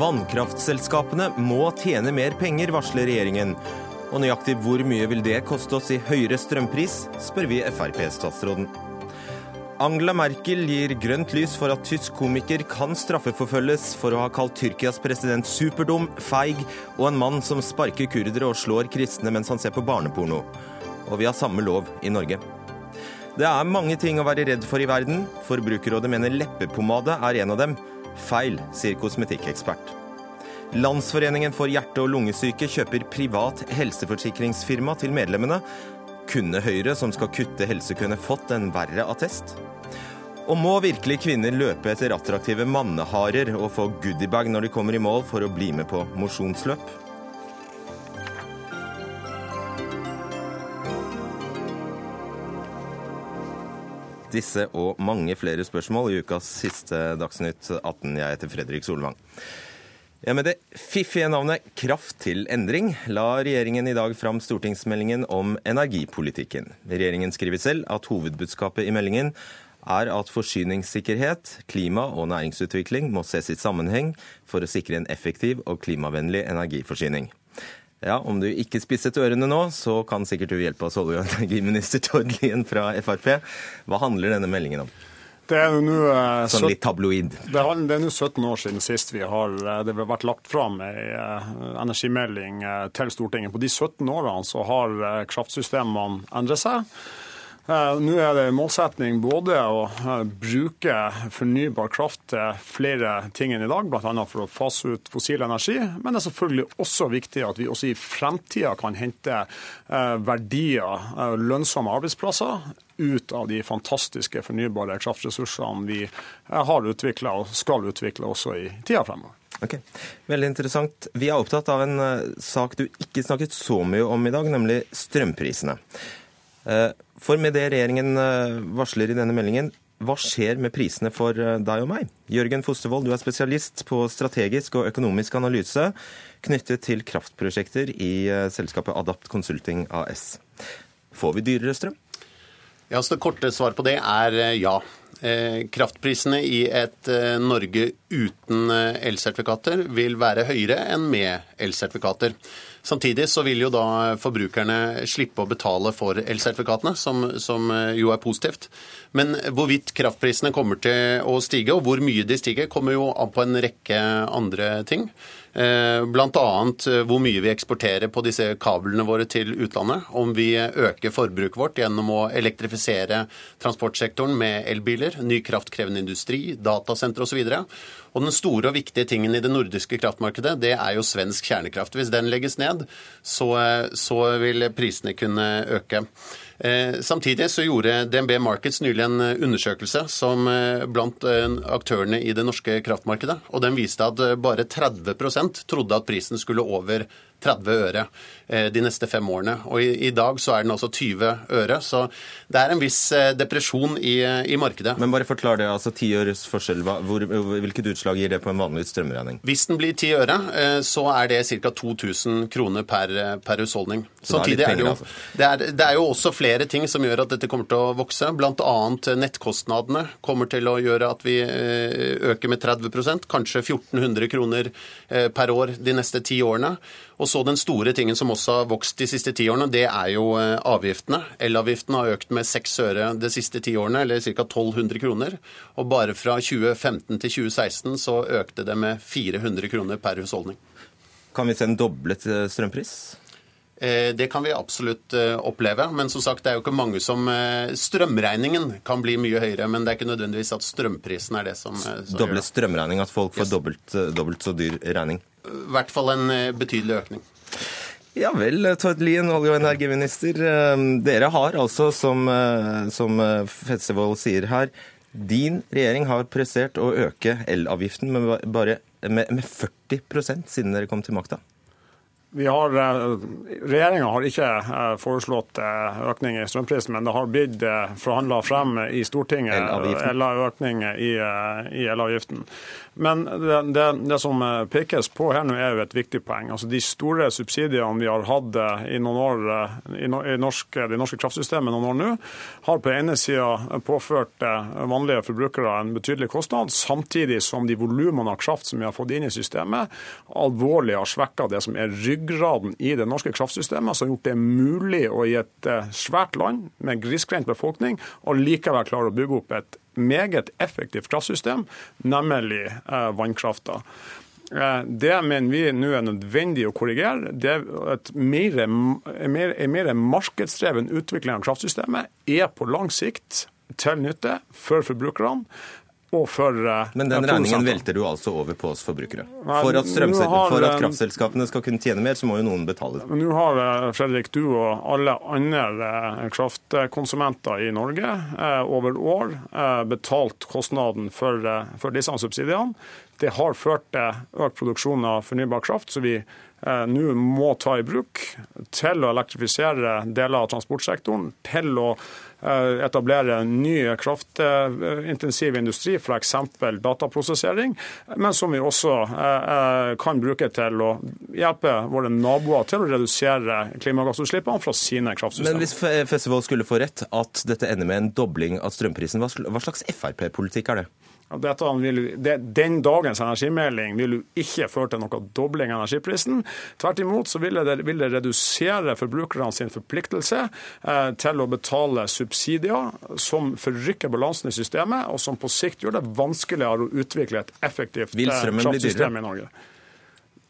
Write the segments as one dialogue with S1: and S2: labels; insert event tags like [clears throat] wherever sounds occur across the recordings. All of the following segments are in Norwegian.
S1: Vannkraftselskapene må tjene mer penger, varsler regjeringen. Og nøyaktig hvor mye vil det koste oss i høyere strømpris, spør vi Frp-statsråden. Angela Merkel gir grønt lys for at tysk komiker kan straffeforfølges for å ha kalt Tyrkias president superdum, feig og en mann som sparker kurdere og slår kristne mens han ser på barneporno. Og vi har samme lov i Norge. Det er mange ting å være redd for i verden. Forbrukerrådet mener leppepomade er en av dem. Feil, sier kosmetikkekspert. Landsforeningen for hjerte- og lungesyke kjøper privat helseforsikringsfirma til medlemmene. Kunne Høyre, som skal kutte helsekøene, fått en verre attest? Og må virkelig kvinner løpe etter attraktive manneharer og få goodiebag når de kommer i mål for å bli med på mosjonsløp? Disse og mange flere spørsmål i ukas siste Dagsnytt 18. Jeg heter Fredrik Solvang. Ja, Med det fiffige navnet Kraft til endring la regjeringen i dag fram stortingsmeldingen om energipolitikken. Regjeringen skriver selv at hovedbudskapet i meldingen er at forsyningssikkerhet, klima og næringsutvikling må ses i sammenheng for å sikre en effektiv og klimavennlig energiforsyning. Ja, Om du ikke spisset ørene nå, så kan sikkert du hjelpe oss, olje- og energiminister [laughs] Tord Lien fra Frp. Hva handler denne meldingen om?
S2: Det er nå uh,
S1: sånn litt tabloid.
S2: Det er, nå 17 år siden sist vi har eh, det har vært lagt fram en uh, energimelding til Stortinget. På de 17 årene så har kraftsystemene endret seg. Eh, nå er det målsetning både å eh, bruke fornybar kraft til flere ting enn i dag, bl.a. for å fase ut fossil energi. Men det er selvfølgelig også viktig at vi også i fremtida kan hente eh, verdier, lønnsomme arbeidsplasser, ut av de fantastiske fornybare kraftressursene vi har utvikla og skal utvikle også i tida fremover.
S1: Ok, Veldig interessant. Vi er opptatt av en sak du ikke snakket så mye om i dag, nemlig strømprisene. For med det regjeringen eh, varsler i denne meldingen, hva skjer med prisene for eh, deg og meg? Jørgen Fostervold, du er spesialist på strategisk og økonomisk analyse knyttet til kraftprosjekter i eh, selskapet Adapt Consulting AS. Får vi dyrere strøm?
S3: Ja, så Det korte svaret på det er ja. Kraftprisene i et Norge uten elsertifikater vil være høyere enn med elsertifikater. Samtidig så vil jo da forbrukerne slippe å betale for elsertifikatene, som, som, eh, jo er positivt. Men hvorvidt kraftprisene kommer til å stige, og hvor mye de stiger, kommer jo an på en rekke andre ting. Eh, Bl.a. Eh, hvor mye vi eksporterer på disse kablene våre til utlandet. Om vi øker forbruket vårt gjennom å elektrifisere transportsektoren med elbiler, ny kraftkrevende industri, datasentre osv. Og den store og viktige tingen i det nordiske kraftmarkedet, det er jo svensk kjernekraft. Hvis den legges ned, så, så vil prisene kunne øke. Eh, samtidig så gjorde DNB Markets nylig en undersøkelse som eh, blant eh, aktørene i det norske kraftmarkedet. og Den viste at bare 30% trodde at prisen skulle over 30 øre eh, de neste fem årene. Og i, i, dag så er den altså 20 øre. Så det er en viss eh, depresjon i, i markedet.
S1: Men bare forklar det. altså 10 øres forskjell. Hvor, hvilket utslag gir det på en vanlig strømregning?
S3: Hvis den blir 10 øre, eh, så er det ca. 2000 kroner per, per husholdning. Samtidig er det, jo, altså. det, er, det er jo også flere ting som gjør at dette kommer til å vokse. Bl.a. nettkostnadene kommer til å gjøre at vi øker med 30% kanskje 1400 kroner per år de neste ti årene. Og så Den store tingen som også har vokst de siste ti årene, det er jo eh, avgiftene. Elavgiften har økt med seks øre de siste ti årene, eller ca. 1200 kroner. Og bare fra 2015 til 2016 så økte det med 400 kroner per husholdning.
S1: Kan vi se en doblet eh, strømpris?
S3: Eh, det kan vi absolutt oppleve, men som sagt, det er jo ikke mange som Strømregningen kan bli mye høyere, men det er ikke nødvendigvis at strømprisen er det som, som
S1: Doble strømregning, at folk får yes. dobbelt, dobbelt så dyr regning?
S3: i hvert fall en eh, betydelig økning.
S1: Ja vel, Tord Lien, olje- og energiminister. Eh, dere har altså, som, eh, som Fetsevold sier her, din regjering har pressert å øke elavgiften med bare med, med 40% siden dere kom til makta.
S2: Vi har, Regjeringa har ikke foreslått økning i strømprisen, men det har blitt forhandla frem i Stortinget økning i, i elavgiften. Men det, det, det, som pekes på her nå, er jo et viktig poeng. Altså De store subsidiene vi har hatt i noen år i, i norsk, det norske kraftsystemet noen år nå, har på ene sida påført vanlige forbrukere en betydelig kostnad, samtidig som de volumene av kraft som vi har fått inn i systemet, alvorlig har svekka det som er ryggraden i det norske kraftsystemet, som har gjort det mulig å i et svært land med grisgrendt befolkning å likevel klare å bygge opp et meget effektivt kraftsystem, nemlig eh, vannkrafta. Eh, det mener vi nå er nødvendig å korrigere. Det et mer, mer, mer markedsdreven utvikling av kraftsystemet er på lang sikt til nytte for forbrukerne og for
S1: uh, Men den regningen velter du altså over på oss forbrukere? For at, for at, kraftselskapene skal kunne tjene mer, så må jo noen betale det.
S2: Nå har uh, Fredrik, du og alle andre kraftkonsumenter i Norge over år betalt kostnaden for, for disse subsidiene. Det har ført til økt produksjon av fornybar kraft, så vi nå må ta i bruk til å elektrifisere deler av transportsektoren, til å Eh, etablere ny kraftintensiv industri, f.eks. dataprosessering, men som vi også eh, eh, kan bruke til å hjelpe våre naboer til å redusere klimagassutslippene fra sine kraftsystemer.
S1: Men hvis Festival skulle få rett at dette ender med en dobling av strømprisen, hva slags Frp-politikk er det?
S2: Vil, det, den dagens energimelding vil jo ikke føre til noe dobling av energiprisen. Tvert imot så vil det, vil det redusere forbrukerne sin forpliktelse eh, til å betale subsidier som forrykker balansen i systemet, og som på sikt gjør det vanskeligere å utvikle et effektivt eh, kraftsystem i Norge.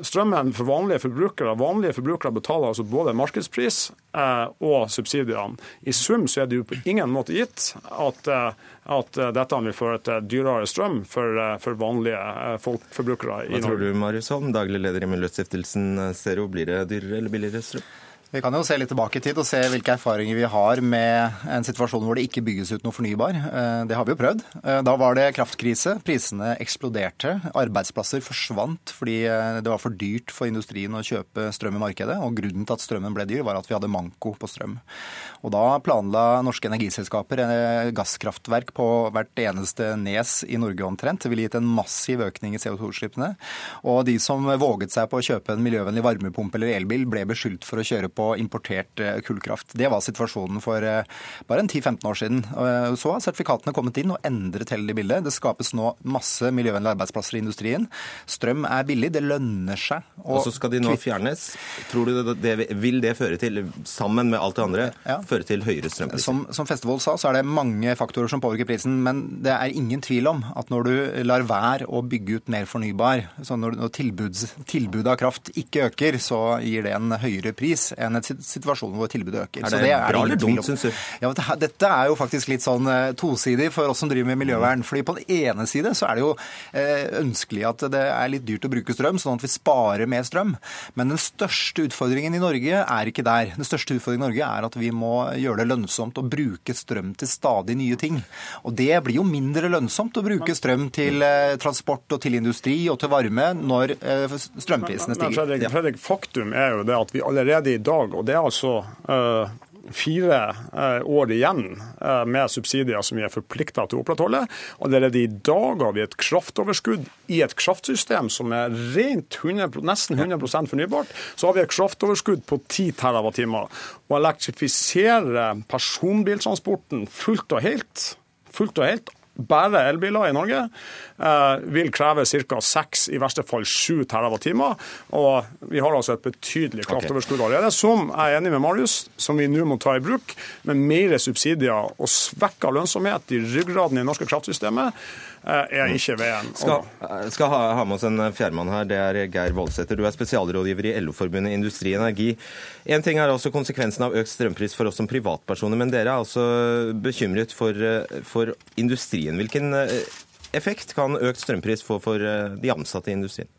S2: Strømmen for vanlige forbrukere vanlige forbrukere betaler altså både markedspris eh, og subsidiene. I sum så er det jo på ingen måte gitt at, eh, at dette vil føre til dyrere strøm for, eh, for vanlige eh, folk, forbrukere
S1: i Norge. Hva tror du, Marius Holm, daglig leder i Miljøstiftelsen Zero. Blir det dyrere eller billigere strøm?
S4: Vi kan jo se litt tilbake i tid og se hvilke erfaringer vi har med en situasjon hvor det ikke bygges ut noe fornybar. Eh, det har vi jo prøvd. Eh, da var det kraftkrise. Prisene eksploderte. Arbeidsplasser forsvant fordi eh, det var for dyrt for industrien å kjøpe strøm i markedet. Og grunnen til at strømmen ble dyr, var at vi hadde manko på strøm. Og da planla norske energiselskaper gasskraftverk på hvert eneste nes i Norge omtrent. Det ville gitt en massiv økning i CO2-utslippene. Og de som våget seg på å kjøpe en miljøvennlig varmepumpe eller elbil, ble beskyldt for å kjøre på importert eh, kullkraft. Det var situasjonen for eh, bare en 10-15 år siden. Eh, så har sertifikatene kommet inn og endret hele det bildet. Det skapes nå masse miljøvennlige arbeidsplasser i industrien. Strøm er billig, det lønner seg.
S1: Og så skal de nå fjernes. Tror du det, det, vil det føre til, sammen med alt det andre, ja føre til høyere strømpriser.
S4: Som, som Festevold sa, så er det mange faktorer som påvirker prisen. Men det er ingen tvil om at når du lar være å bygge ut mer fornybar, så når, når tilbudet av kraft ikke øker, så gir det en høyere pris enn en situasjon hvor tilbudet øker.
S1: Er det, det er bra eller dumt, syns du?
S4: Ja, dette er jo faktisk litt sånn eh, tosidig for oss som driver med miljøvern. fordi på den ene side så er det jo eh, ønskelig at det er litt dyrt å bruke strøm, sånn at vi sparer mer strøm. Men den største utfordringen i Norge er ikke der. Den største utfordringen i Norge er at vi må gjøre det lønnsomt å bruke strøm til stadig nye ting. Og det blir jo mindre lønnsomt å bruke strøm til eh, transport og til industri og til varme når eh, strømprisene stiger. Men,
S2: Fredrik, Fredrik, faktum er jo det at vi allerede i dag, og det er altså uh, fire år igjen med subsidier som vi er forplikta til å opprettholde. Allerede i dag har vi et kraftoverskudd i et kraftsystem som er rent 100%, nesten 100% fornybart. Så har vi et kraftoverskudd på 10 TWh å elektrifisere personbiltransporten fullt og helt, fullt og helt bare elbiler i Norge eh, vil kreve ca. 6, i verste fall 7 TWh. Og vi har altså et betydelig kraftoverskudd allerede, som jeg er enig med Marius, som vi nå må ta i bruk med mer subsidier og svekka lønnsomhet i ryggraden i det norske kraftsystemet. Eh, er ikke veien
S1: Skal, skal ha, ha, med oss en fjernmann her. Det er Geir Voldsæter. Du er spesialrådgiver i LO-forbundet Industri Energi. En ting er altså konsekvensen av økt strømpris for oss som privatpersoner, men dere er altså bekymret for, for industrien. Hvilken eh, effekt kan økt strømpris få for eh, de ansatte i industrien?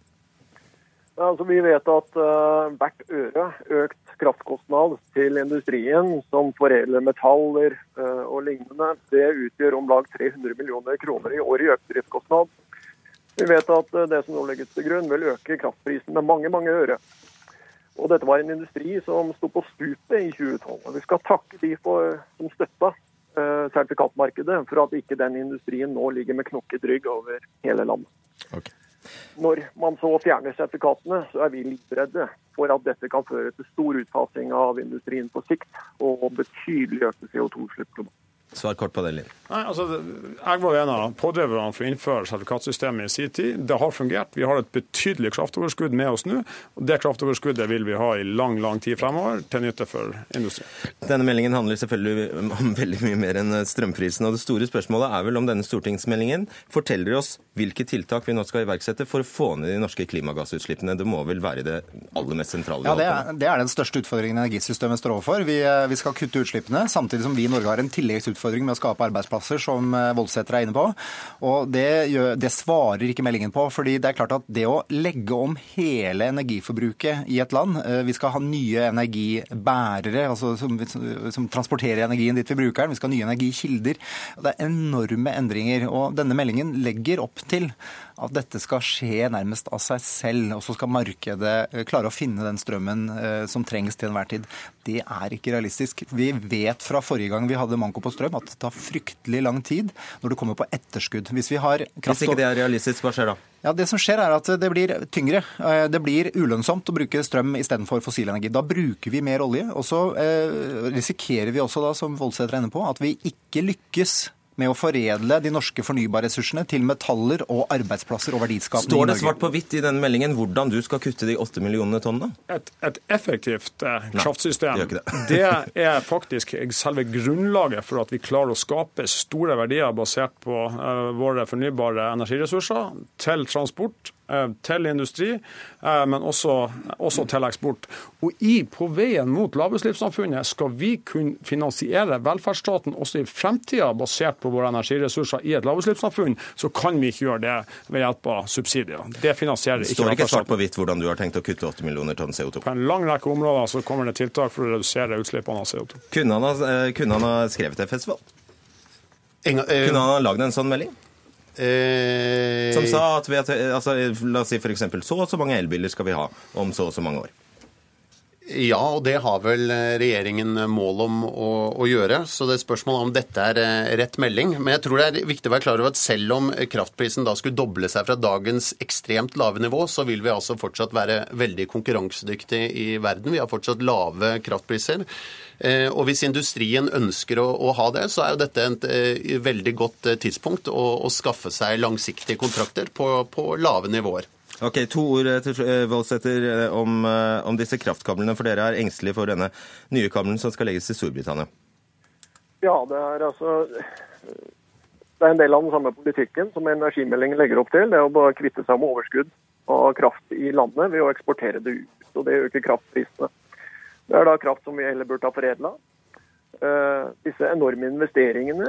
S5: Altså, vi vet at uh, hvert øre økt kraftkostnad til industrien som foredler metaller uh, og lignende, det utgjør om lag 300 millioner kroner i året i økt driftskostnad. Vi vet at uh, det som nå legges til grunn, vil øke kraftprisen med mange mange øre. Og dette var en industri som sto på stupet i 2012. Og vi skal takke de for, som støtta eh, sertifikatmarkedet for at ikke den industrien nå ligger med knokket rygg over hele landet.
S1: Ok.
S5: Når man så fjerner sertifikatene, så er vi livredde for at dette kan føre til stor utfasing av industrien på sikt og betydelig økte CO2-utslipp globalt.
S1: Svar kort på det, Linn.
S2: Nei, altså, Jeg var en av pådriverne for å innføre sertifikatsystemet i sin tid. Det har fungert. Vi har et betydelig kraftoverskudd med oss nå. og Det kraftoverskuddet vil vi ha i lang lang tid fremover, til nytte for industrien.
S1: Denne meldingen handler selvfølgelig om veldig mye mer enn strømprisen. og Det store spørsmålet er vel om denne stortingsmeldingen forteller oss hvilke tiltak vi nå skal iverksette for å få ned de norske klimagassutslippene. Det må vel være det aller mest sentrale?
S4: Ja, det er, det er den største utfordringen energisystemet står overfor. Vi, eh, vi skal kutte utslippene, samtidig som vi i Norge har en tilleggsutfordring med å skape arbeidsplasser, som eh, Voldsæter er inne på. Og det, gjør, det, svarer ikke meldingen på. fordi det er klart at det å legge om hele energiforbruket i et land eh, Vi skal ha nye energibærere altså som, som transporterer energien dit vi bruker den. Vi skal ha nye energikilder. Det er enorme endringer. og Denne meldingen legger opp til at dette skal skje nærmest av seg selv, og så skal markedet eh, klare å finne den strømmen som trengs til enhver tid. Det er ikke realistisk. Vi vet fra forrige gang vi hadde manko på strøm at det tar fryktelig lang tid når det kommer på etterskudd. Hvis vi har kraft...
S1: Hvis ikke det er realistisk, hva skjer da?
S4: Ja, Det som skjer er at det blir tyngre. Eh, det blir ulønnsomt å bruke strøm istedenfor fossil energi. Da bruker vi mer olje. Og så eh, risikerer vi også, da, som Voldsæter er inne på, at vi ikke lykkes med å foredle de norske fornybarressursene til metaller og arbeidsplasser og verdiskapning
S1: Står det svart på hvitt i denne meldingen hvordan du skal kutte de åtte millionene tonnene?
S2: Et, et effektivt eh, kraftsystem Nei, det, [laughs] det. er faktisk selve grunnlaget for at vi klarer å skape store verdier basert på eh, våre fornybare energiressurser til transport til industri, eh, men også, også, til eksport. Og i På veien mot lavutslippssamfunnet skal vi kunne finansiere velferdsstaten også i fremtida, basert på våre energiressurser i et lavutslippssamfunn, så kan vi ikke gjøre det ved hjelp av subsidier. Det finansierer ikke
S1: Står ikke svart på hvitt hvordan du har tenkt å kutte 8 millioner tonn CO2?
S2: På en lang rekke områder så kommer det tiltak for å redusere utslippene av CO2.
S1: Kunne han ha, eh, kunne han ha skrevet det, Festival? Kunne han ha lagd en sånn melding? Eh... Som sa at, vi, altså, La oss si f.eks. så og så mange elbiler skal vi ha om så og så mange år.
S3: Ja, og det har vel regjeringen mål om å, å, gjøre. Så det er spørsmålet om dette er eh, rett melding. Men jeg tror det er viktig å være klar over at selv om kraftprisen da skulle doble seg fra dagens ekstremt lave nivå, så vil vi altså fortsatt være veldig konkurransedyktige i verden. Vi har fortsatt lave kraftpriser. Eh, og hvis industrien ønsker å, å ha det, så er jo dette et uh, veldig godt uh, tidspunkt å, å, skaffe seg langsiktige kontrakter på, på lave nivåer.
S1: Ok, To ord til Voldsæter om, om, disse kraftkablene, for dere er engstelige for denne nye kabelen som skal legges til Storbritannia.
S5: Ja, det er altså det er en del av den samme politikken som energimeldingen legger opp til. Det er å bare kvitte seg med overskudd av kraft i landet ved å eksportere det ut. og Det øker kraftprisene. Det er da kraft som vi heller burde ha foredla. Uh, disse enorme investeringene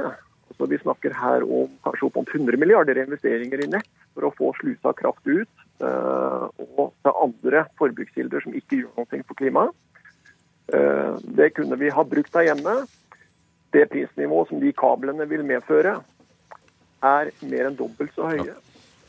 S5: altså Vi snakker her om kanskje opp mot 100 milliarder investeringer i nett for å få slusa kraft ut. Uh, og til andre forbrukskilder som ikke gjør noe for klimaet. Uh, det kunne vi ha brukt der hjemme. Det prisnivået som de kablene vil medføre, er mer enn dobbelt så høye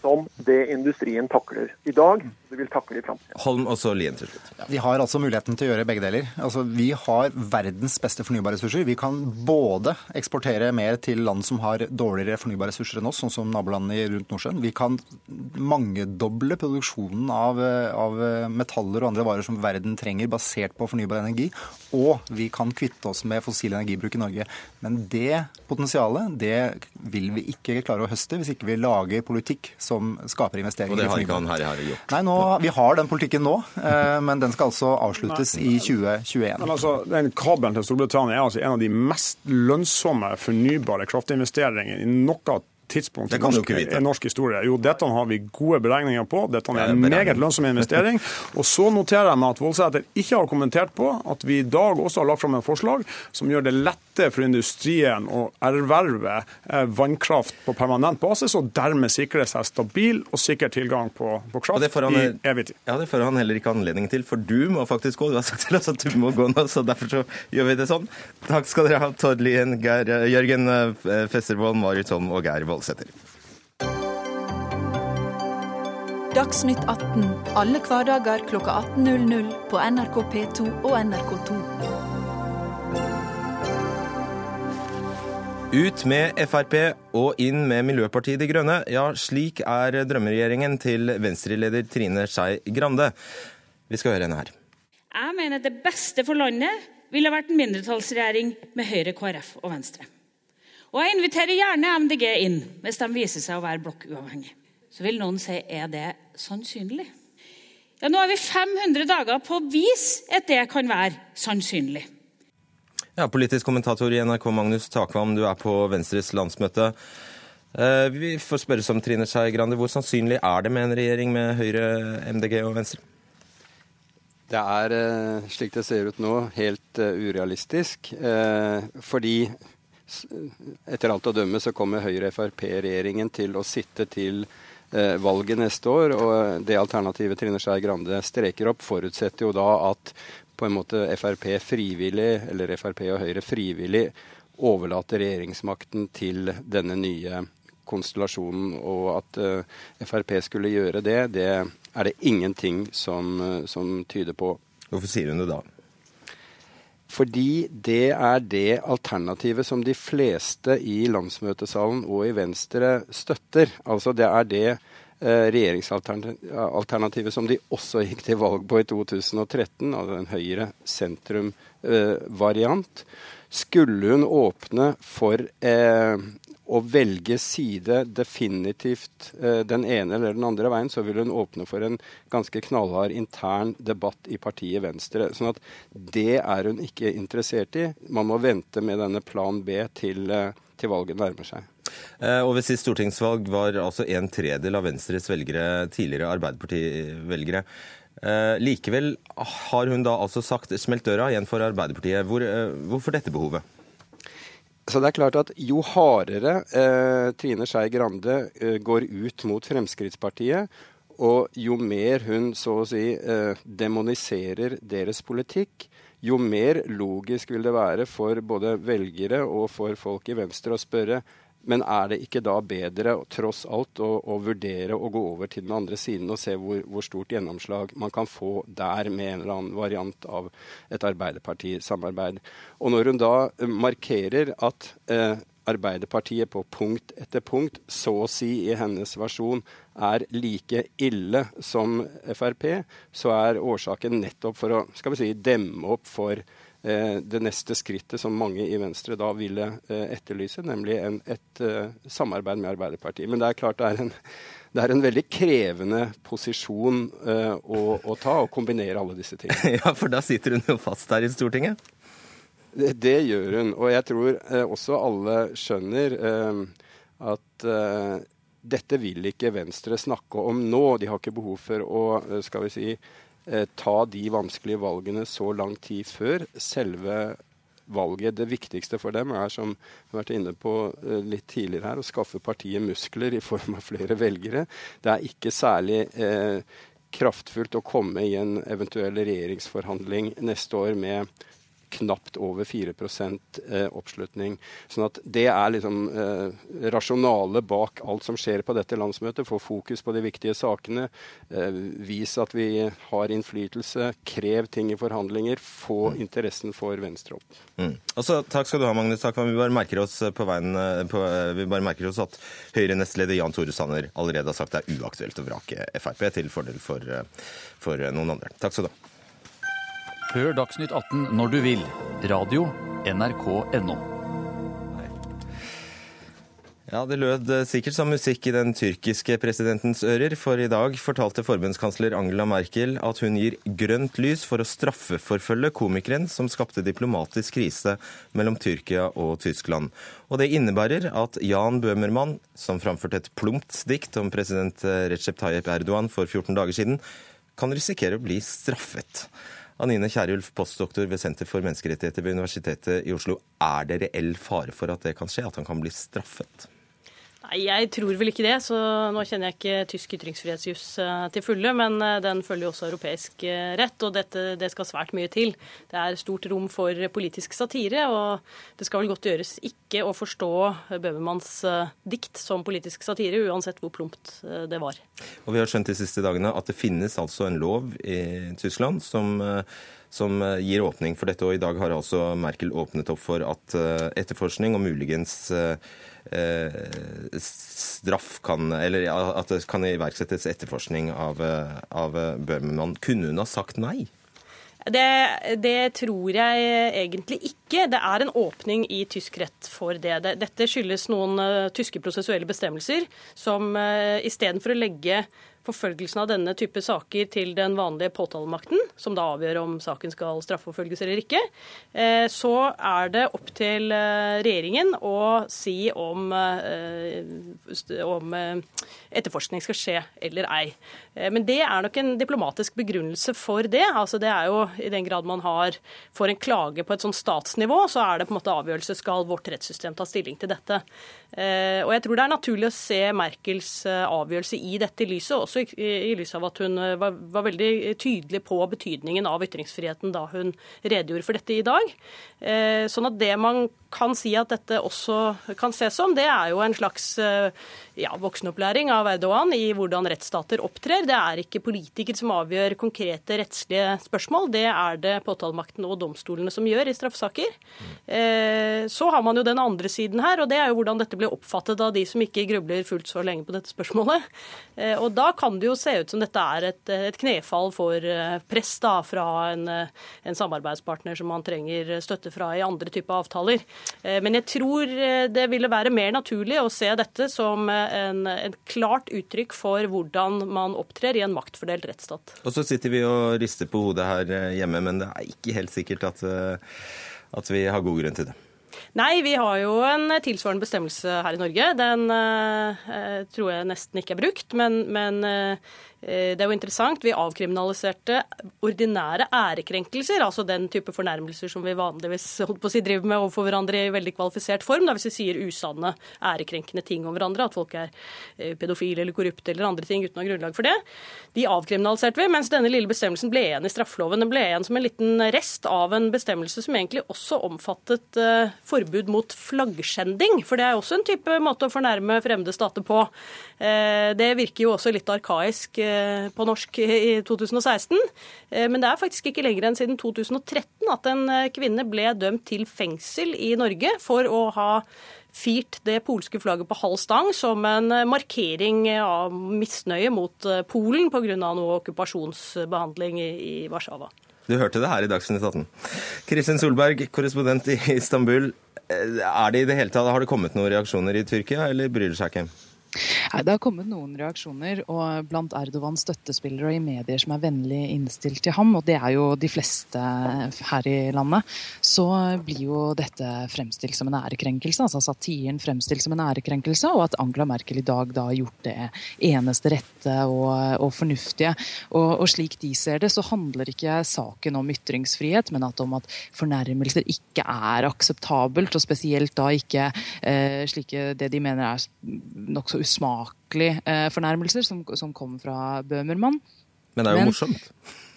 S5: som det industrien takler i dag. Det vil takle i framtiden.
S1: Holm og så Lien til slutt.
S4: Ja, vi har altså muligheten til å gjøre begge deler. Altså, vi har verdens beste fornybarressurser. Vi kan både eksportere mer til land som har dårligere fornybarressurser enn oss, sånn som nabolandene rundt Nordsjøen. Vi kan mangedoble produksjonen av, av metaller og andre varer som verden trenger, basert på fornybar energi. Og vi kan kvitte oss med fossil energibruk i Norge. Men det potensialet det vil vi ikke klare å høste hvis ikke vi lager politikk som skaper investeringer.
S1: Og det har ikke han her i Herre gjort?
S4: Nei, nå, Vi har den politikken nå, eh, men den skal altså avsluttes i 2021.
S2: Men altså, den Kabelen til Storbritannia er altså en av de mest lønnsomme fornybare kraftinvesteringene i noe tidspunkt i norsk, norsk, historie. Jo, dette har vi gode beregninger på. Dette er en meget lønnsom investering. [laughs] Og så noterer jeg meg at Voldsæter ikke har kommentert på at vi i dag også har lagt fram en forslag som gjør det lettere for industrien å erverve eh, vannkraft på permanent basis, og dermed sikre seg stabil og sikker tilgang på, på kraft han, i evig tid.
S1: Ja, Det får han heller ikke anledning til, for du må faktisk gå. Du har sagt til oss at du må gå nå, så derfor så gjør vi det sånn. Takk skal dere ha, Tord Lien, Jørgen eh, Festervold, Marit Holm og Geir Vold. Voldsæter.
S6: Dagsnytt 18 alle hverdager kl 18.00 på NRK P2 og NRK2.
S1: Ut med Frp og inn med Miljøpartiet De Grønne. Ja, slik er drømmeregjeringen til Venstre-leder Trine Skei Grande. Vi skal høre henne her.
S7: Jeg mener det beste for landet ville vært en mindretallsregjering med Høyre, KrF og Venstre. Og jeg inviterer gjerne MDG inn hvis de viser seg å være blokkuavhengig. Så vil noen si er det sannsynlig? Ja, Nå har vi 500 dager på å vise at det kan være sannsynlig.
S1: Ja, Politisk kommentator i NRK Magnus Takvam, du er på Venstres landsmøte. Eh, vi får spørre som Trine Skei Grande. Hvor sannsynlig er det med en regjering med Høyre, MDG og Venstre?
S8: Det er, eh, slik det ser ut nå, helt eh, urealistisk. Fordi etter alt å dømme så kommer Høyre-Frp-regjeringen til å sitte til Eh, valget neste år. Og det alternativet Trine Skei Grande streker opp, forutsetter jo da at på en måte Frp frivillig, eller Frp og Høyre frivillig overlater regjeringsmakten til denne nye konstellasjonen. Og at uh, Frp skulle gjøre det, det er det ingenting som, uh, som tyder på.
S1: Hvorfor sier hun det da?
S8: Fordi det er det alternativet som de fleste i landsmøtesalen og i Venstre støtter. Altså det er det eh, regjeringsalternativet som de også gikk til valg på i 2013, altså en høyre sentrum-variant. Eh, Skulle hun åpne for eh, å velge side definitivt eh, den ene eller den andre veien, så vil hun åpne for en ganske knallhard intern debatt i partiet Venstre. Sånn at det er hun ikke interessert i. Man må vente med denne plan B til, eh, til valget nærmer seg.
S1: Eh, og Ved sist stortingsvalg var altså en tredel av Venstres velgere tidligere Arbeiderparti-velgere. Eh, likevel har hun da altså sagt smelt døra igjen for Arbeiderpartiet. Hvor, eh, hvorfor dette behovet?
S8: Så det er klart at Jo hardere eh, Trine Skei Grande eh, går ut mot Fremskrittspartiet, og jo mer hun så å si eh, demoniserer deres politikk, jo mer logisk vil det være for både velgere og for folk i Venstre å spørre men er det ikke da bedre tross alt å, å, vurdere å gå over til den andre siden og se hvor, hvor, stort gjennomslag man kan få der med en eller annen variant av et Arbeiderparti-samarbeid? Og når hun da eh, markerer at eh, Arbeiderpartiet på punkt etter punkt, så å si i hennes versjon, er like ille som Frp, så er årsaken nettopp for å skal vi si, demme opp for det neste skrittet som mange i Venstre da ville eh, etterlyse, nemlig en, et uh, samarbeid med Arbeiderpartiet. Men det er klart det er en, [laughs] det er en veldig krevende posisjon å, å, ta, å kombinere alle disse tingene. [laughs]
S1: ja, for da sitter hun jo fast her i Stortinget?
S8: Det, det gjør hun. Og jeg tror også alle skjønner at dette vil ikke Venstre snakke om nå. De har ikke behov for å skal vi si, Eh, ta de vanskelige valgene så lang tid før selve valget. Det viktigste for dem er, som vi har vært inne på eh, litt tidligere her, å skaffe partiet muskler i form av flere velgere. Det er ikke særlig eh, kraftfullt å komme i en eventuell regjeringsforhandling neste år med knapt over 4% eh, oppslutning. Sånn at Det er liksom eh, rasjonalet bak alt som skjer på dette landsmøtet. Få fokus på de viktige sakene. Eh, vis at vi har innflytelse. Krev ting i forhandlinger. Få mm. interessen for Venstre opp.
S1: Mm. Altså, takk skal du ha, Magnus Takvam. Vi bare merker oss på veien på, vi bare merker oss at Høyre-nestleder Jan Tore Sanner allerede har sagt det er uaktuelt å vrake Frp til fordel for, for noen andre. Takk skal du ha.
S9: Hør Dagsnytt 18 når du vil. Radio NRK.no.
S1: Ja, Det lød sikkert som musikk i den tyrkiske presidentens ører, for i dag fortalte forbundskansler Angela Merkel at hun gir grønt lys for å straffeforfølge komikeren som skapte diplomatisk krise mellom Tyrkia og Tyskland. Og det innebærer at Jan Bøhmermann, som framførte et plumpt dikt om president Recep Tayyip Erdogan for 14 dager siden, kan risikere å bli straffet. Anine Kierulf, postdoktor ved Senter for menneskerettigheter ved Universitetet i Oslo. Er det reell fare for at det kan skje, at han kan bli straffet?
S10: Nei, Jeg tror vel ikke det. så Nå kjenner jeg ikke tysk ytringsfrihetsjuss eh, til fulle, men eh, den følger jo også europeisk eh, rett, og dette, det skal svært mye til. Det er stort rom for politisk satire, og det skal vel godt gjøres ikke å forstå Bøhmermanns dikt som politisk satire, uansett hvor plumpt det var.
S1: Og Vi har skjønt de siste dagene at det finnes altså en lov i Tyskland som som gir åpning for dette. Og i dag har altså Merkel åpnet opp for at etterforskning og muligens straff kan Eller at det kan iverksettes etterforskning av, eh, av Bøhmermann. Kunne hun ha sagt nei?
S10: Det, det, tror jeg egentlig ikke. Det er en åpning i tysk rett for det. Dette skyldes noen tyske prosessuelle bestemmelser som istedenfor å legge forfølgelsen av denne type saker til den vanlige påtalemakten, som da avgjør om saken skal straffeforfølges eller ikke, eh, så er det opp til eh, regjeringen å si om, eh, om etterforskning skal skje eller ei. Men det er nok en diplomatisk begrunnelse for det. Altså det er jo i den grad man har får en klage på et sånt statsnivå, så er det på en måte avgjørelse skal vårt rettssystem ta stilling til dette. Og jeg tror det er naturlig å se Merkels avgjørelse i dette lyset, også også i, i lys av at hun eh, var, var, veldig tydelig på betydningen av ytringsfriheten da hun redegjorde for dette i dag. Eh, sånn at det man kan si at dette også kan ses som, det er jo en slags eh, ja, voksenopplæring av Erdogan i hvordan rettsstater opptrer. Det er ikke politikere som avgjør konkrete rettslige spørsmål, det er det påtalemakten og domstolene som gjør i straffesaker. Eh, så har man jo den andre siden her, og det er jo hvordan dette blir oppfattet av de som ikke grubler fullt så lenge på dette spørsmålet. Og da kan det jo se ut som dette er et, et knefall for press da, fra en, en samarbeidspartner som man trenger støtte fra i andre typer avtaler. Eh, men jeg tror eh, det ville være mer naturlig å se dette som eh, en, en klart uttrykk for hvordan man opptrer i en maktfordelt rettsstat.
S1: Og så sitter vi og rister på hodet her hjemme, men det er ikke helt sikkert at, at vi har god grunn til det.
S10: Nei, vi har jo en tilsvarende bestemmelse her i Norge. Den eh, tror jeg nesten ikke er brukt. Men, men eh, det er jo interessant. Vi avkriminaliserte ordinære ærekrenkelser, altså den type fornærmelser som vi vanligvis holdt på å si, driver med overfor hverandre i veldig kvalifisert form. Da hvis vi sier usanne, ærekrenkende ting om hverandre, at folk er eh, pedofile eller korrupte eller andre ting uten å ha grunnlag for det. De avkriminaliserte vi, mens denne lille bestemmelsen ble igjen i straffeloven. Den ble igjen som en liten rest av en bestemmelse som egentlig også omfattet uh, forbud mot flaggskjending. For det er også en type måte å fornærme fremmede stater på. Det virker jo også litt arkaisk på norsk i 2016. Men det er faktisk ikke lenger enn siden 2013 at en kvinne ble dømt til fengsel i Norge for å ha firt det polske flagget på halv stang som en markering av misnøye mot Polen pga. noe okkupasjonsbehandling i Warszawa.
S1: Du hørte det her i Dagsnytt 18. Kristin Solberg, korrespondent i Istanbul. Er det i det hele tatt, Har det kommet noen reaksjoner i Tyrkia, eller bryr det seg ikke?
S11: Det har kommet noen reaksjoner, og blant Erdogans støttespillere og i medier som er vennlig innstilt til ham, og det er jo de fleste her i landet, så blir jo dette fremstilt som en ærekrenkelse. Altså satiren fremstilt som en ærekrenkelse, og at Angela Merkel i dag da har gjort det eneste rette og, og fornuftige. Og, og, slik de ser det, så handler ikke saken om ytringsfrihet, men at om at fornærmelser ikke er akseptabelt, og spesielt da ikke eh, slike det de mener er nokså usmakelige eh, fornærmelser som, som kom fra Bøhmermann.
S1: Men det er jo Men, morsomt.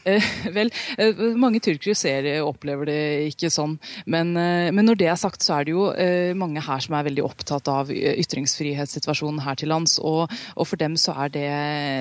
S11: Eh, vel, eh, mange tyrkere ser opplever det ikke sånn. Men, eh, men, når det er sagt, så er det jo mange her som er veldig opptatt av ytringsfrihetssituasjonen her til lands. Og, og, for dem så er det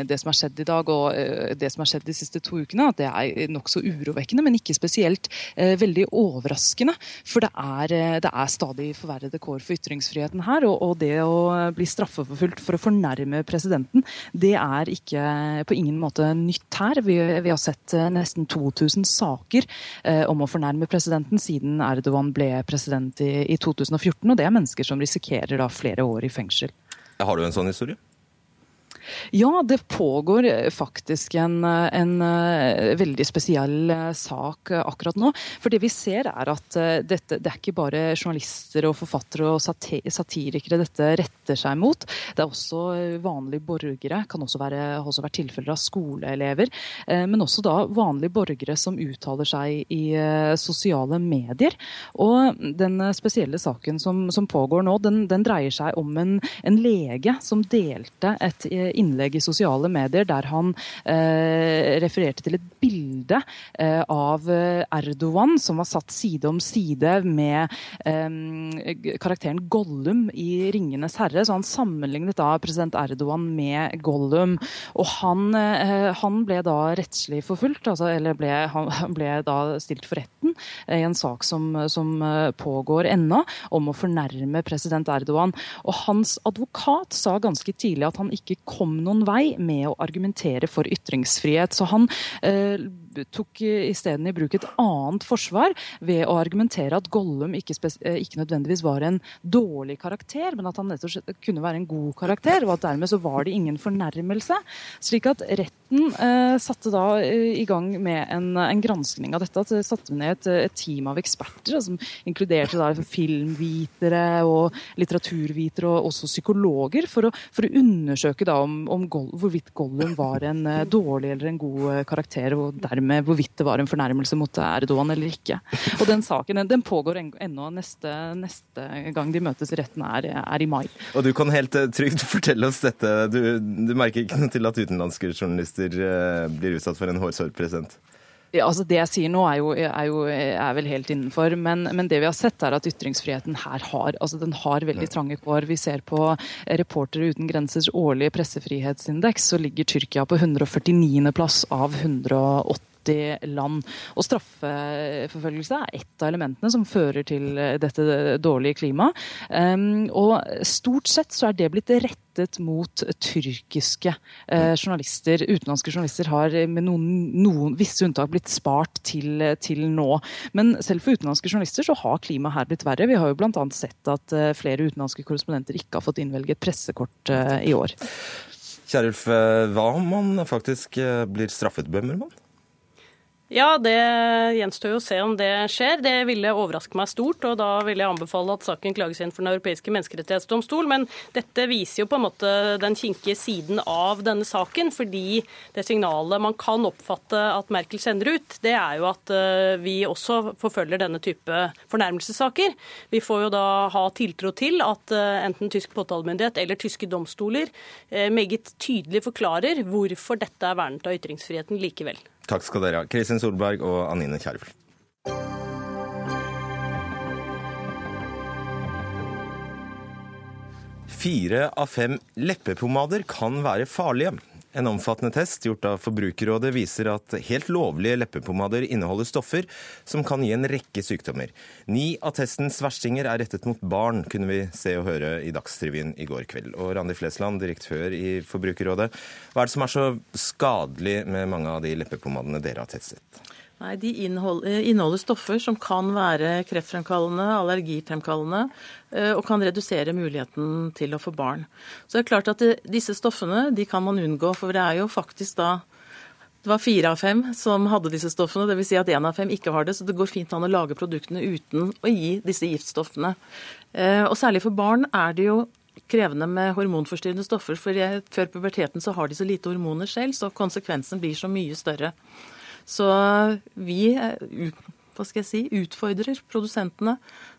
S11: det som har skjedd i dag og det som har skjedd de siste to ukene, at det er nokså urovekkende, men ikke spesielt veldig overraskende. For det er, det er stadig forverrede kår for ytringsfriheten her. Og, og det å bli straffeforfulgt for å fornærme presidenten, det er ikke på ingen måte nytt her. Vi, vi har sett Eh, nesten 2000 saker eh, om å fornærme presidenten siden Erdogan ble president i, i 2014. Og det er mennesker som risikerer da flere år i fengsel.
S1: Har du en sånn historie?
S11: Ja, det pågår eh, faktisk en, eh, en, eh, veldig spesiell sak akkurat nå. For det vi ser er at dette, det er ikke bare journalister og forfattere og satirikere dette retter seg mot. Det er også vanlige borgere, kan også være, også være tilfeller av skoleelever. Men også da vanlige borgere som uttaler seg i sosiale medier. Og den spesielle saken som, som pågår nå, den, den, dreier seg om en, en lege som delte et innlegg i sosiale medier der han eh, refererte til et bilde eh, av eh, Erdogan som var satt side om side med eh, karakteren Gollum i 'Ringenes herre'. Så han sammenlignet da president Erdogan med Gollum. Og han, eh, han ble da rettslig forfulgt, altså, eller ble, han ble da stilt for retten i en sak som, som pågår ennå, om å fornærme president Erdogan. Og hans advokat sa ganske tidlig at han ikke kom noen vei med å argumentere for ytringsfrihet. Så han eh, tok isteden i bruk et annet forsvar ved å argumentere at Gollum ikke, eh, ikke, nødvendigvis var en dårlig karakter, men at han nettopp kunne være en god karakter, og at dermed så var det ingen fornærmelse. Slik at retten eh, satte da eh, i gang med en, en granskning av dette. Det satte ned et, et, team av eksperter som inkluderte da filmvitere og litteraturvitere og også psykologer, for å, for å undersøke da om, om Gollum, hvorvidt Gollum var en uh, dårlig eller en god karakter, og dermed hvorvidt det var en fornærmelse mot Erdogan eller ikke. Og Den saken den, pågår ennå. Neste, neste, gang de møtes i retten, er, er, i mai.
S1: Og Du kan helt uh, trygt [laughs] fortelle oss dette. Du, du merker ikke noe til at utenlandske journalister blir utsatt for en hårsår, present?
S11: Ja, altså Det jeg sier nå er jo, er jo er vel helt innenfor, men, men, det vi har sett er at ytringsfriheten her har altså den har veldig trange kår. Vi ser på Reportere uten grensers årlige pressefrihetsindeks, så ligger Tyrkia på 149. plass av 180 land. Og straffeforfølgelse er ett av elementene som fører til dette dårlige klimaet. Um, og stort sett så er det blitt rettet mot tyrkiske eh, journalister. Utenlandske journalister har med noen, noen visse unntak blitt spart til, til, nå. Men selv for utenlandske journalister så har klimaet her blitt verre. Vi har jo bl.a. sett at eh, flere utenlandske korrespondenter ikke har fått innvelget pressekort eh, i år.
S1: Kjærulf, hva om man faktisk blir straffet, Bømmermann?
S10: Ja, det gjenstår jo å se om det skjer. Det ville overraske meg stort, og da vil jeg anbefale at saken klages inn for Den europeiske menneskerettighetsdomstol. Men dette viser jo på en måte den kinkige siden av denne saken, fordi det signalet man kan oppfatte at Merkel sender ut, det er jo at eh, vi også forfølger denne type fornærmelsessaker. Vi får jo da ha tiltro til at eh, enten tysk påtalemyndighet eller tyske domstoler eh, meget tydelig forklarer hvorfor dette er vernet av ytringsfriheten likevel.
S1: Takk skal dere ha. Kristin Solberg og Anine Kjerulf. Fire av fem leppepomader kan være farlige. En omfattende test gjort av Forbrukerrådet viser at helt lovlige leppepomader inneholder stoffer som kan gi en rekke sykdommer. Ni av testens verstinger er rettet mot barn, kunne vi se og høre i Dagsrevyen i går kveld. Og Randi Flesland, direktør i Forbrukerrådet, hva er det som er så skadelig med mange av de leppepomadene dere har testet?
S12: Nei, De inneholder, inneholder stoffer som kan være kreftfremkallende, allergifremkallende, eh, og kan redusere muligheten til å få barn. Så det er klart at det, disse stoffene de kan man unngå, for det er jo faktisk da det var fire av fem som hadde disse stoffene, dvs. Si at én av fem ikke har det. Så det går fint an å lage produktene uten å gi disse giftstoffene. Eh, og særlig for barn er det jo krevende med hormonforstyrrende stoffer, for før puberteten så har de så lite hormoner selv, så konsekvensen blir så mye større. Så vi hva skal jeg si, utfordrer produsentene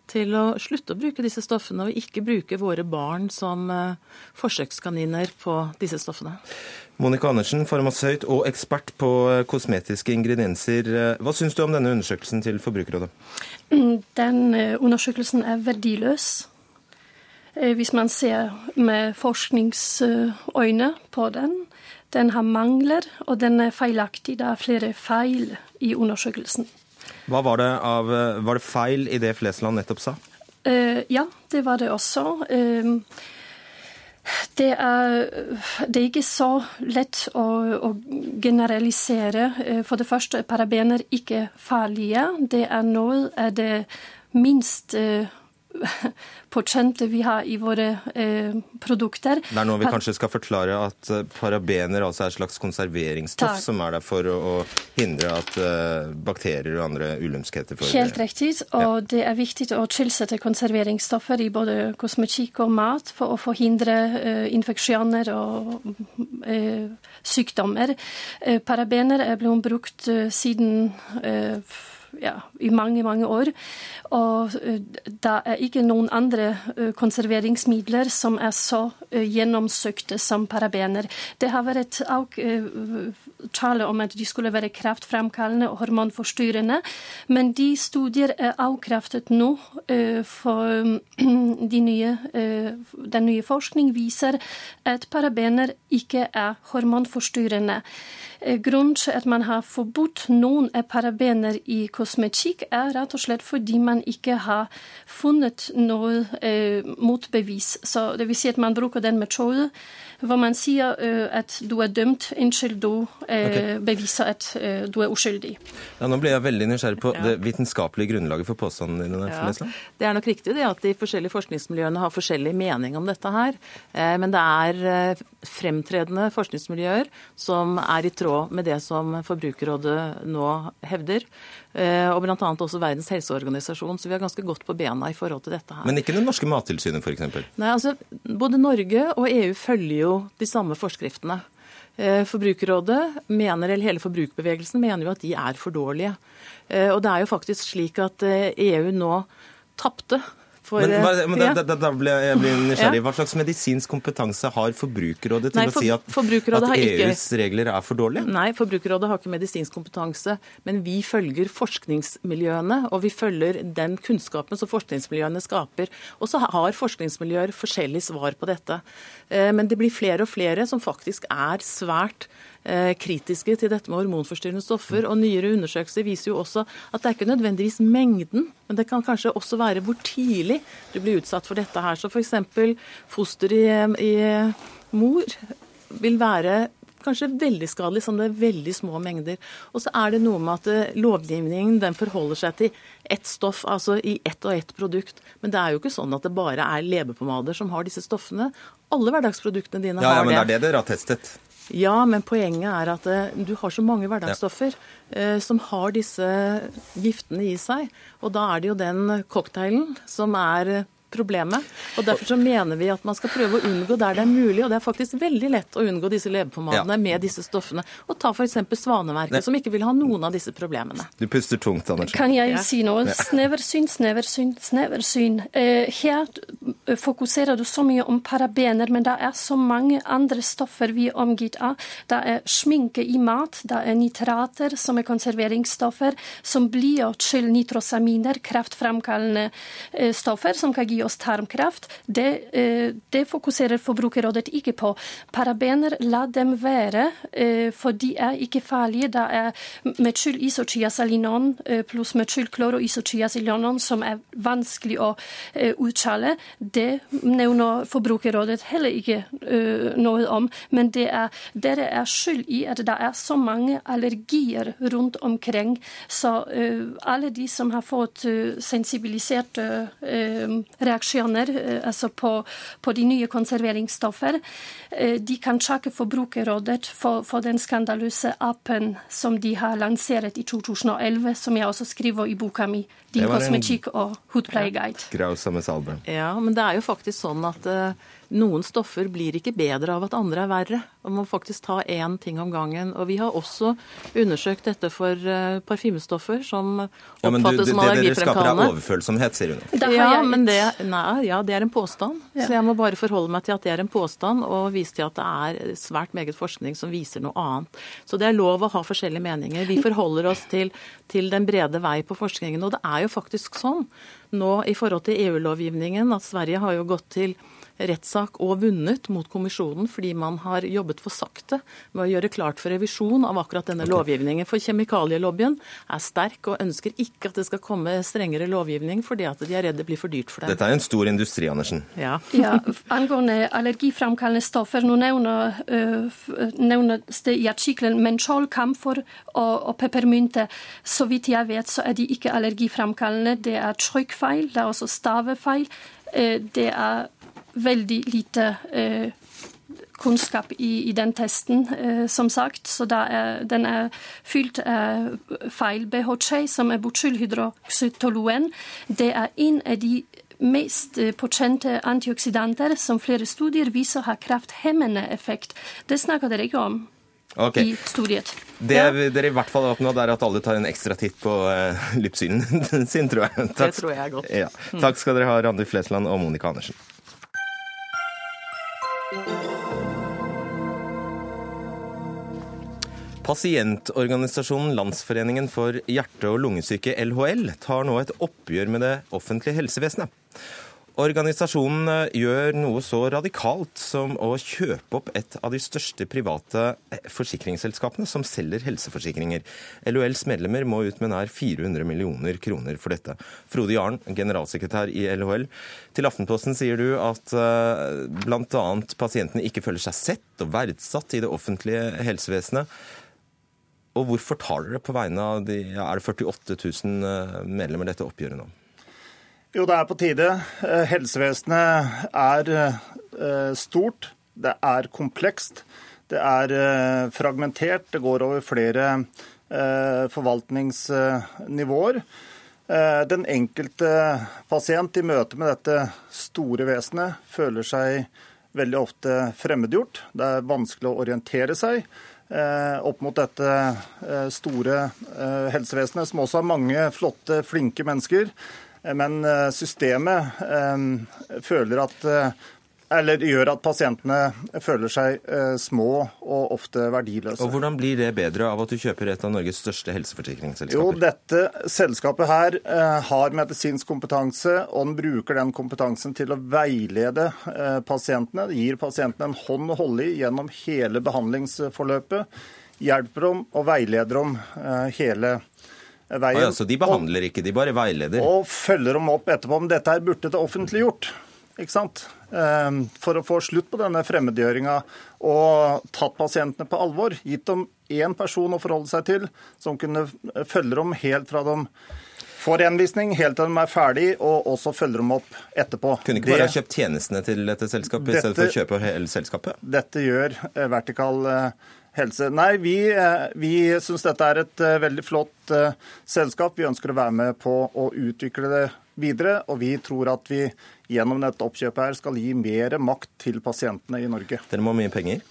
S12: til å slutte å bruke disse stoffene, og ikke bruke våre barn som eh, forsøkskaniner på disse stoffene.
S1: Monica Andersen, farmasøyt og ekspert på eh, kosmetiske ingredienser. Eh, hva syns du om denne undersøkelsen til Forbrukerrådet?
S13: Den undersøkelsen er verdiløs. Hvis man ser med forskningsøyne på den, den har mangler, og den er feilaktig. Det er flere feil i undersøkelsen.
S1: Hva Var det, av, var det feil i det Flesland nettopp sa?
S13: Uh, ja, det var det også. Uh, det er, det er, ikke så lett å, å, generalisere. Uh, for det første, parabener ikke farlige. Det er noe av det minst potentet vi har i våre eh, produkter.
S1: Det er nå vi kanskje skal forklare at eh, parabener altså er et slags konserveringsstoff
S13: Takk.
S1: som er der for å, å hindre at eh, bakterier og andre ulumskheter får
S13: Helt riktig, og det er viktig å tilsette konserveringsstoffer i både kosmetikk og mat for å forhindre eh, infeksjoner og eh, sykdommer. Eh, parabener er blitt brukt siden eh, ja, i mange, mange år. Og eh, det er ikke noen andre eh, konserveringsmidler som er så eh, gjennomsøkte som parabener. Det har vært også tale om at de skulle være kraftframkallende og hormonforstyrrende, men de studier er avkreftet nå. For [clears throat] de nye, den nye forskning viser at parabener ikke er hormonforstyrrende. Grunnen til at man har forbudt noen parabener i kosmetikk, er rett og slett fordi man ikke har funnet noe eh, motbevis. Så det vil si at man bruker den metoden hvor man sier eh, at du er dømt inntil du eh,
S1: okay.
S13: beviser at eh, du er uskyldig.
S1: Ja, nå ble jeg veldig nysgjerrig på
S12: Ja.
S1: det vitenskapelige grunnlaget for påstandene dine.
S12: Ja, det er nok riktig det at de forskjellige forskningsmiljøene har forskjellig mening om dette her. Eh, Men det er eh, fremtredende forskningsmiljøer som er i tråd med det som Forbrukerrådet nå hevder. Eh, Og bl.a. også Verdens helseorganisasjon. Så vi er ganske godt på bena i forhold til dette her.
S1: Men ikke det norske mattilsynet, f.eks.
S12: Nei, altså, Både Norge og EU følger jo de samme forskriftene. Eh, Forbrukerrådet mener, eller hele forbrukerbevegelsen mener jo at de er for dårlige. Eh, Og det er jo faktisk slik at EU nå tapte for
S1: Men,
S12: eh,
S1: bare- men da,
S12: ja.
S1: da, da, da ble jeg blir nysgjerrig. Hva slags medisinsk kompetanse har Forbrukerrådet til
S12: Nei,
S1: å si at, at
S12: har ikke-
S1: EUs regler er for dårlige?
S12: Nei, Forbrukerrådet har ikke medisinsk kompetanse, men vi følger forskningsmiljøene, og vi følger den kunnskapen som forskningsmiljøene skaper. Og så har forskningsmiljøer forskjellig svar på dette. Eh, Men det blir flere og flere som faktisk er svært eh, kritiske til dette med hormonforstyrrende stoffer. Og nyere undersøkelser viser jo også at det er ikke nødvendigvis mengden, men det kan kanskje også være hvor tidlig du blir utsatt for dette her. Så f.eks. foster i, i mor vil være kanskje veldig skadelig, som det er veldig små mengder. Og så er det noe med at eh, lovgivningen den forholder seg til ett stoff, altså i ett og ett produkt. Men det er jo ikke sånn at det bare er leverpomader som har disse stoffene. Alle hverdagsproduktene dine
S1: Ja, ja, men det
S12: det.
S1: er det dere har testet.
S12: Ja, men poenget er at eh, du har så mange hverdagsstoffer eh, som har disse giftene i seg. Og da er det jo den cocktailen som er eh, problemet. Og Derfor så mener vi at man skal prøve å unngå der det er mulig. Og det er faktisk veldig lett å unngå disse leverpomadene
S1: Ja.
S12: med disse stoffene. Og ta f.eks. Svanemerket,
S1: Ne-
S12: som ikke vil ha noen av disse problemene.
S1: Du puster tungt, Andersen.
S13: Kan jeg
S12: Ja.
S13: si noe? Sneversyn, sneversyn, sneversyn. Eh, her eh, fokuserer du så mye om parabener, men det er så mange andre stoffer vi er omgitt av. Det er sminke i mat, det er nitrater, som er konserveringsstoffer, som blir til nitrosaminer, kreftfremkallende eh, stoffer, som kan gi oss tarmkreft. Det, eh, det fokuserer Forbrukerrådet ikke på. Parabener, la dem være, eh, for de er ikke farlige. Det er metylisothiazalinon eh, pluss metylkloroisothiazalinon som er vanskelig å uttale. Det nevner Forbrukerrådet heller ikke noe om. Men det er, dere er skyld i at det er så mange allergier rundt omkring. Så alle de som har fått sensibiliserte reaksjoner eh, altså på, på de nye konserveringsstoffer, eh, de kan takke Forbrukerrådet for, for den skandaløse appen som de har lansert i 2011, som jeg også skriver i boka mi, Din kosmetikk og hudpleieguide.
S12: Ja, men det er jo faktisk sånn at eh, noen stoffer blir ikke bedre av at andre er verre. Man må faktisk ta én ting om gangen. Og vi har også undersøkt dette for eh, parfymestoffer som
S1: Ja, men du,
S12: oppfattes
S1: det,
S12: som
S1: det dere skaper
S12: av
S1: overfølsomhet, sier hun.
S12: Ja, men det, nei, ja, det er en påstand. Så jeg må bare forholde meg til at det er en påstand, og vise til at det er svært meget forskning som viser noe annet. Så det er lov å ha forskjellige meninger. Vi forholder oss til, til den brede vei på forskningen. Og det er jo faktisk sånn nå i forhold til EU-lovgivningen at Sverige har jo gått til rettssak og vunnet mot kommisjonen fordi man har jobbet for sakte med å gjøre klart for revisjon av akkurat denne okay. lovgivningen. For kjemikalielobbyen er sterk og ønsker ikke at det skal komme strengere lovgivning fordi at de er redd det blir for dyrt for dem.
S1: Dette er en stor industri, Andersen.
S13: Ja. ja angående allergiframkallende stoffer, nå nevner, øh, nevnes det i artikkelen menchol, kamfer og, og peppermynte. Så vidt jeg vet, så er de ikke allergiframkallende. Det er trykkfeil, det er også stavefeil. Uh, det er veldig lite uh, kunnskap i, i, den testen, eh, som sagt. Så er, den er fylt av feil. BHC, som er butylhydroxytoluen, det er en av de mest påkjente potente antioksidanter som flere studier viser har krafthemmende effekt. Det snakker dere ikke om. Okay. i studiet.
S1: Det ja. dere i hvert fall har oppnådd, er at alle tar en ekstra titt på [laughs] uh, lypsylen [laughs] sin, tror jeg.
S12: Takk. Det tror jeg er godt.
S1: Ja. Takk skal dere ha, Randi Flesland og Monica Andersen. Pasientorganisasjonen Landsforeningen for hjerte- og lungesyke, LHL, tar nå et oppgjør med det offentlige helsevesenet. Organisasjonen eh, gjør noe så radikalt som å kjøpe opp et av de største private eh, forsikringsselskapene som selger helseforsikringer. LHLs medlemmer må ut med nær 400 millioner kroner for dette. Frode Jarn, generalsekretær i LHL. Til Aftenposten sier du at eh, bl.a. pasientene ikke føler seg sett og verdsatt i det offentlige helsevesenet. Og hvorfor tar dere på vegne av de ja, er det 48 000 eh, medlemmer dette oppgjøret nå?
S14: Jo, det er på tide. Eh, helsevesenet er eh, stort. Det er komplekst. Det er fragmentert. Det går over flere forvaltningsnivåer. Den enkelte pasient i møte med dette store vesenet føler seg veldig ofte fremmedgjort. Det er vanskelig å orientere seg. Eh, opp mot dette eh, store eh, helsevesenet, som også har mange flotte, flinke mennesker. Men systemet føler at eller gjør at pasientene føler seg eh, små og ofte verdiløse.
S1: Og Hvordan blir det bedre av at du kjøper et av Norges største helseforsikringsselskaper?
S14: Jo, Dette selskapet her eh, har medisinsk kompetanse, og den bruker den kompetansen til å veilede eh, pasientene. Det gir pasientene en hånd å holde i gjennom hele behandlingsforløpet. Hjelper dem og veileder dem eh, hele veien.
S1: Ja, så de behandler ikke, de bare veileder?
S14: Og følger dem opp etterpå. Men dette her burde det offentliggjort ikke sant? Ehm, for å få slutt på denne fremmedgjøringa og tatt pasientene på alvor. Gitt dem én person å forholde seg til som kunne følge dem helt fra de får henvisning helt til de er ferdig, og også følger dem opp etterpå.
S1: Kunne ikke bare ha kjøpt tjenestene til dette selskapet i stedet for å kjøpe hele selskapet?
S14: Dette gjør eh, Vertikal eh, helse. Nei, vi, eh, vi syns dette er et veldig flott selskap. Vi ønsker å være med på å utvikle det videre, og vi tror at vi gjennom dette oppkjøpet her skal gi mer makt til pasientene i Norge.
S1: Dere må ha mye penger?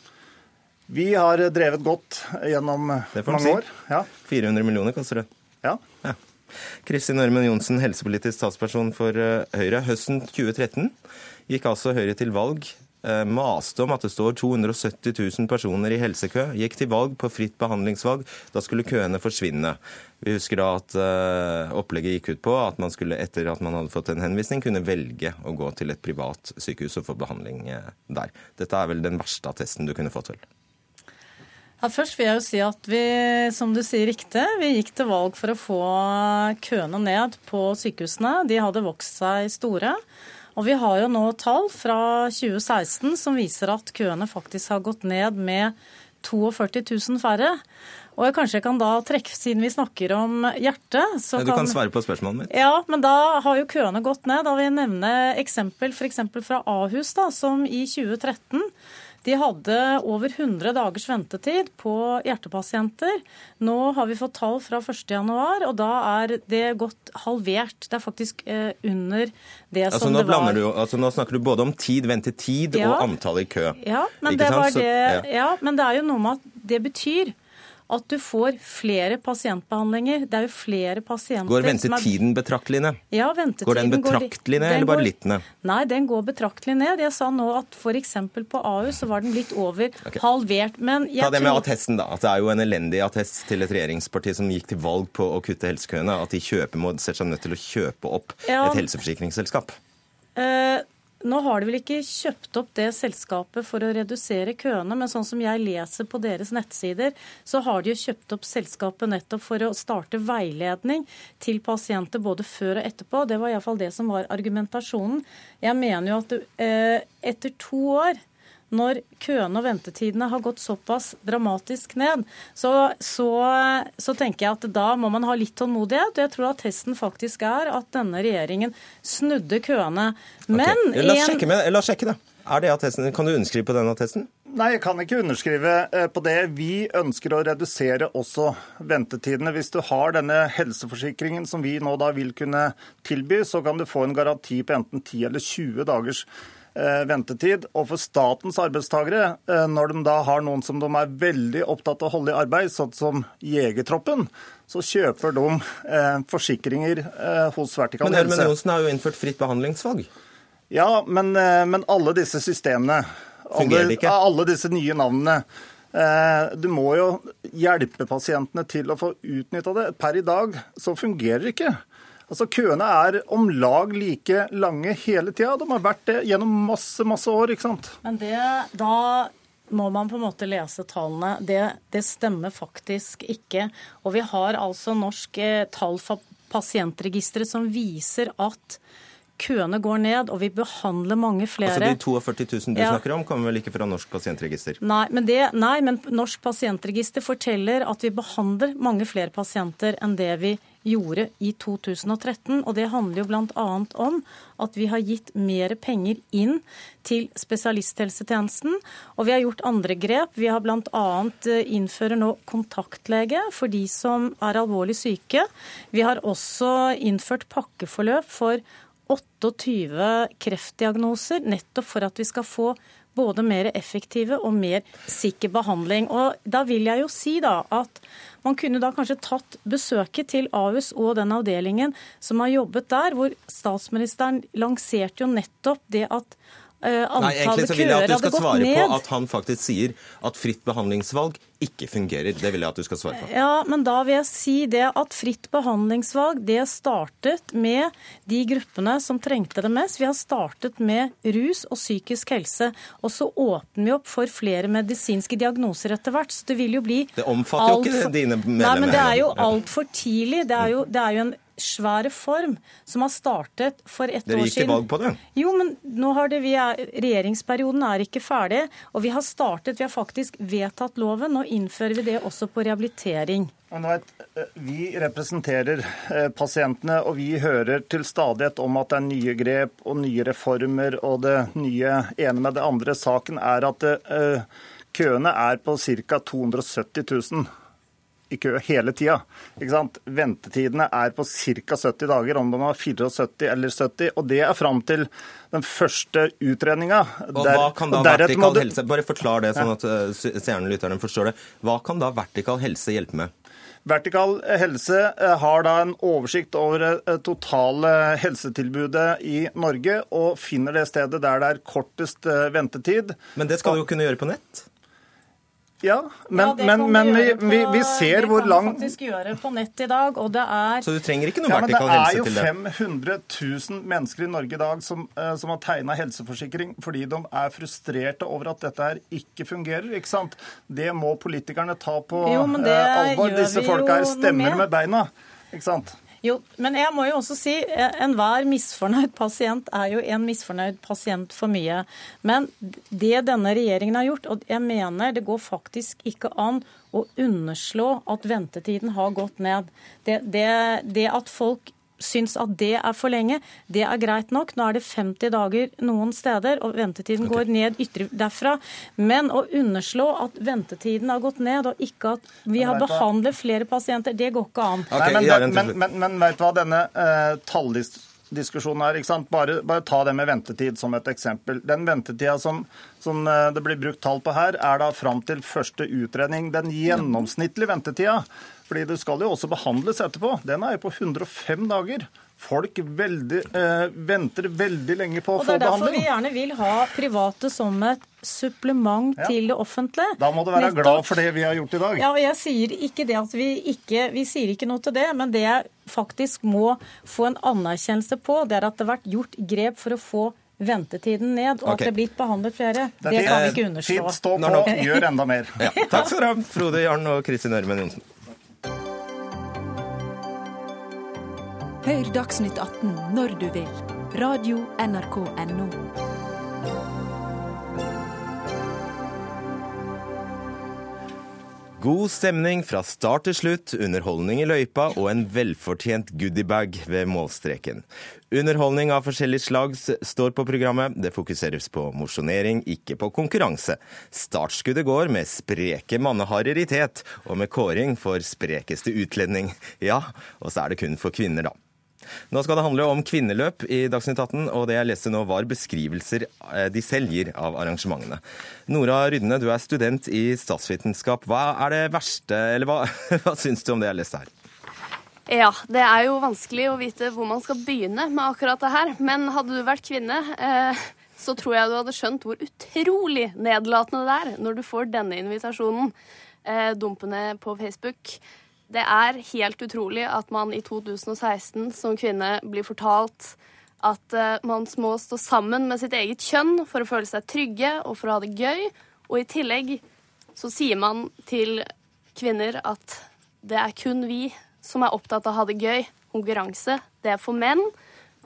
S14: Vi har drevet godt gjennom mange si. år.
S1: Ja. 400 millioner koster det.
S14: Ja.
S1: ja. Kristin Ørmen Johnsen, helsepolitisk statsperson for eh, Høyre. Høsten 2013 gikk altså Høyre til valg Eh, maste om at det står 270 000 personer i helsekø, gikk til valg på fritt behandlingsvalg. Da skulle køene forsvinne. Vi husker da at uh, opplegget gikk ut på at man skulle, etter at man hadde fått en henvisning, kunne velge å gå til et privat sykehus og få behandling uh, der. Dette er vel den verste attesten du kunne fått, vel?
S15: Ja, først vil jeg jo si at vi, som du sier riktig, vi gikk til valg for å få køene ned på sykehusene. De hadde vokst seg store. Og vi har jo nå tall fra 2016 som viser at køene faktisk har gått ned med 42 000 færre. Og jeg kanskje kan da trekke, siden vi snakker om hjertet
S1: så ja, Du kan, kan svare på spørsmålet mitt.
S15: Ja, men da har jo køene gått ned. Da vil jeg nevne eksempel f.eks. fra Ahus, da, som i 2013 de hadde over 100 dagers ventetid på hjertepasienter. Nå har vi fått tall fra 1.1, og da er det gått halvert. Det er faktisk eh, under det
S1: altså,
S15: som
S1: det
S15: var.
S1: Du, altså, nå snakker du både om tid, ventetid ja. og antall i kø.
S15: Ja men, det, det, ja, men det er jo noe med at det betyr at du får flere pasientbehandlinger. Det er jo flere pasienter
S1: Går ventetiden er... betraktelig ned?
S15: Ja, ventetiden
S1: går den betraktelig ned, eller bare litt ned?
S15: Nei, den går betraktelig ned. Jeg sa nå at f.eks. på AU så var den litt over okay. halvert. Men
S1: jeg Ta det med tror... attesten, da. At det er jo en elendig attest til et regjeringsparti som gikk til valg på å kutte helsekøene. At de kjøper, må, ser seg nødt til å kjøpe opp ja. et helseforsikringsselskap.
S15: Uh, nå har de vel ikke kjøpt opp det selskapet for å redusere køene, men sånn som jeg leser på deres nettsider, så har de jo kjøpt opp selskapet nettopp for å starte veiledning til pasienter både før og etterpå. Det var iallfall det som var argumentasjonen. Jeg mener jo at eh, etter to år når køene og ventetidene har gått såpass dramatisk ned, så, så, så, tenker jeg at da må man ha litt tålmodighet. Jeg tror at testen faktisk er at denne regjeringen snudde køene. Men
S1: okay. la, oss sjekke med, la oss sjekke det. Er det attesten? Kan du underskrive på den attesten?
S14: Nei, jeg kan ikke underskrive eh, på det. Vi ønsker å redusere også ventetidene. Hvis du har denne helseforsikringen som vi nå da vil kunne tilby, så kan du få en garanti på enten 10 eller 20 dagers Eh, ventetid. Og for statens arbeidstakere, eh, når de da har noen som de er veldig opptatt av å holde i arbeid, sånn som jegertroppen, så kjøper de eh, forsikringer hos Vertikal
S1: Helse. Men Herman Johnsen har jo innført fritt behandlingsvalg.
S14: Ja, men, men alle disse systemene, alle, alle, disse nye navnene du må jo hjelpe pasientene til å få utnytta det. Per i dag så fungerer det ikke. Altså Køene er om lag like lange hele tida. De har vært det gjennom masse, masse år. ikke sant?
S15: Men det, da må man på en måte lese tallene. Det, det stemmer faktisk ikke. Og vi har altså norsk eh, tall fra pasientregisteret som viser at køene går ned, og vi behandler mange flere.
S1: Altså De 42 000 du ja. snakker om, kommer vel ikke fra Norsk pasientregister?
S15: Nei men, det, nei, men Norsk pasientregister forteller at vi behandler mange flere pasienter enn det vi gjorde i 2013. Og det handler jo bl.a. om at vi har gitt mer penger inn til spesialisthelsetjenesten. Og vi har gjort andre grep. Vi har bl.a. Eh, innfører nå kontaktlege for de som er alvorlig syke. Vi har også innført pakkeforløp for 28 kreftdiagnoser, nettopp for at vi skal få både mer effektive og mer sikker behandling. Og da vil jeg jo si da at man kunne da kanskje tatt besøket til Ahus og den avdelingen som har jobbet der, hvor statsministeren lanserte jo nettopp det at Uh, Nei, egentlig så vil jeg at du skal svare ned.
S1: på at han faktisk sier at fritt behandlingsvalg ikke fungerer. Det vil jeg at du skal svare på.
S15: Ja, men da vil jeg si det at fritt behandlingsvalg det startet med de gruppene som trengte det mest. Vi har startet med rus og psykisk helse. Og så åpner vi opp for flere medisinske diagnoser etter hvert. Så det vil jo bli
S1: Det omfatter jo ikke dine medlemmer.
S15: Nei, men det er jo altfor tidlig. Det er jo, det er jo en svær reform som har startet for ett år siden.
S1: Dere gikk til valg på det?
S15: Jo, men nå har det, vi er, regjeringsperioden er ikke ferdig. Og vi har startet, vi har faktisk vedtatt loven. Nå innfører vi det også på rehabilitering.
S14: Eh, vi representerer eh, pasientene, og vi hører til stadighet om at det er nye grep og nye reformer og det nye ene med det andre. Saken er at eh, køene er på ca. 270 000 i kø hele tida. Ventetidene er på ca. 70 dager, om de har 74 eller 70. Og det er fram til den første utredninga.
S1: hva kan da vertikal du... helse Bare forklar det, sånn at uh, seerne lytterne forstår det. Hva kan da vertikal helse hjelpe med?
S14: Vertikal helse eh, har da en oversikt over det eh, totale helsetilbudet i Norge, og finner det stedet der det er kortest ventetid.
S1: Men det skal du jo kunne gjøre på nett?
S14: Ja, men, ja, men, men vi, vi, vi, ser hvor lang
S15: Det kan vi faktisk gjøre på nett i dag, og det er
S1: Så du trenger ikke noe ja, vertikal helse til
S14: det? Det er jo 500 000 mennesker i Norge i dag som, uh, som har tegna helseforsikring fordi de er frustrerte over at dette her ikke fungerer. ikke sant? Det må politikerne ta på jo, uh, alvor. Disse folka her stemmer med beina. ikke sant?
S15: Jo, men jeg må jo også si eh, enhver misfornøyd pasient er jo en misfornøyd pasient for mye. Men det denne regjeringen har gjort, og jeg mener det går faktisk ikke an å underslå at ventetiden har gått ned. Det, det, det at folk syns at det er for lenge, det er greit nok. Nå er det 50 dager noen steder, og ventetiden okay. går ned ytre derfra. Men å underslå at ventetiden har gått ned, og ikke at vi har behandlet flere pasienter, det går ikke an.
S14: Okay, Nei, men, men, men, men, vet du hva denne uh, talldiskusjonen her, ikke sant? Bare, bare, ta det med ventetid som et eksempel. Den ventetida som, som uh, det blir brukt tall på her, er da fram til første utredning. Den gjennomsnittlige ventetida fordi det skal jo også behandles etterpå. Den er jo på 105 dager. Folk veldig, eh, venter veldig lenge på å få behandling.
S15: Og Det er derfor vi gjerne vil ha private som et supplement ja. til det offentlige.
S14: Da må du være glad for det vi har gjort i dag.
S15: Ja, og jeg sier ikke det at vi ikke Vi sier ikke noe til det, men det jeg faktisk må få en anerkjennelse på, det er at det har vært gjort grep for å få ventetiden ned, og
S1: okay.
S15: at det er blitt behandlet flere.
S14: Det
S15: Det kan vi ikke underslå.
S14: Fint, stå på, gjør enda mer.
S1: Ja. Takk skal dere ha, Frode Jarn og Kristin Ørmen Johnsen.
S6: Hør Dagsnytt 18 når du vil. Radio NRK Radio.nrk.no.
S1: God stemning fra start til slutt, underholdning i løypa og en velfortjent goodiebag ved målstreken. Underholdning av forskjellig slag står på programmet. Det fokuseres på mosjonering, ikke på konkurranse. Startskuddet går med spreke manneharer i tet, og med kåring for sprekeste utlending. Ja, og så er det kun for kvinner, da. Nå skal det handle om kvinneløp i Dagsnytt 18, og det jeg leste nå var beskrivelser eh, de selv gir av arrangementene. Nora Rydne, du er student i statsvitenskap. Hva er det verste, eller hva, [laughs] hva syns du om det jeg leste her?
S16: Ja, det er jo vanskelig å vite hvor man skal begynne med akkurat det her. Men hadde du vært kvinne, eh, så tror jeg du hadde skjønt hvor utrolig nedlatende det er når du får denne invitasjonen eh, dumpende på Facebook. Det er helt utrolig at man i 2016 som kvinne blir fortalt at eh, man må stå sammen med sitt eget kjønn for å føle seg trygge og for å ha det gøy. Og i tillegg så sier man til kvinner at det er kun vi som er opptatt av å ha det gøy. Konkurranse, det er for menn.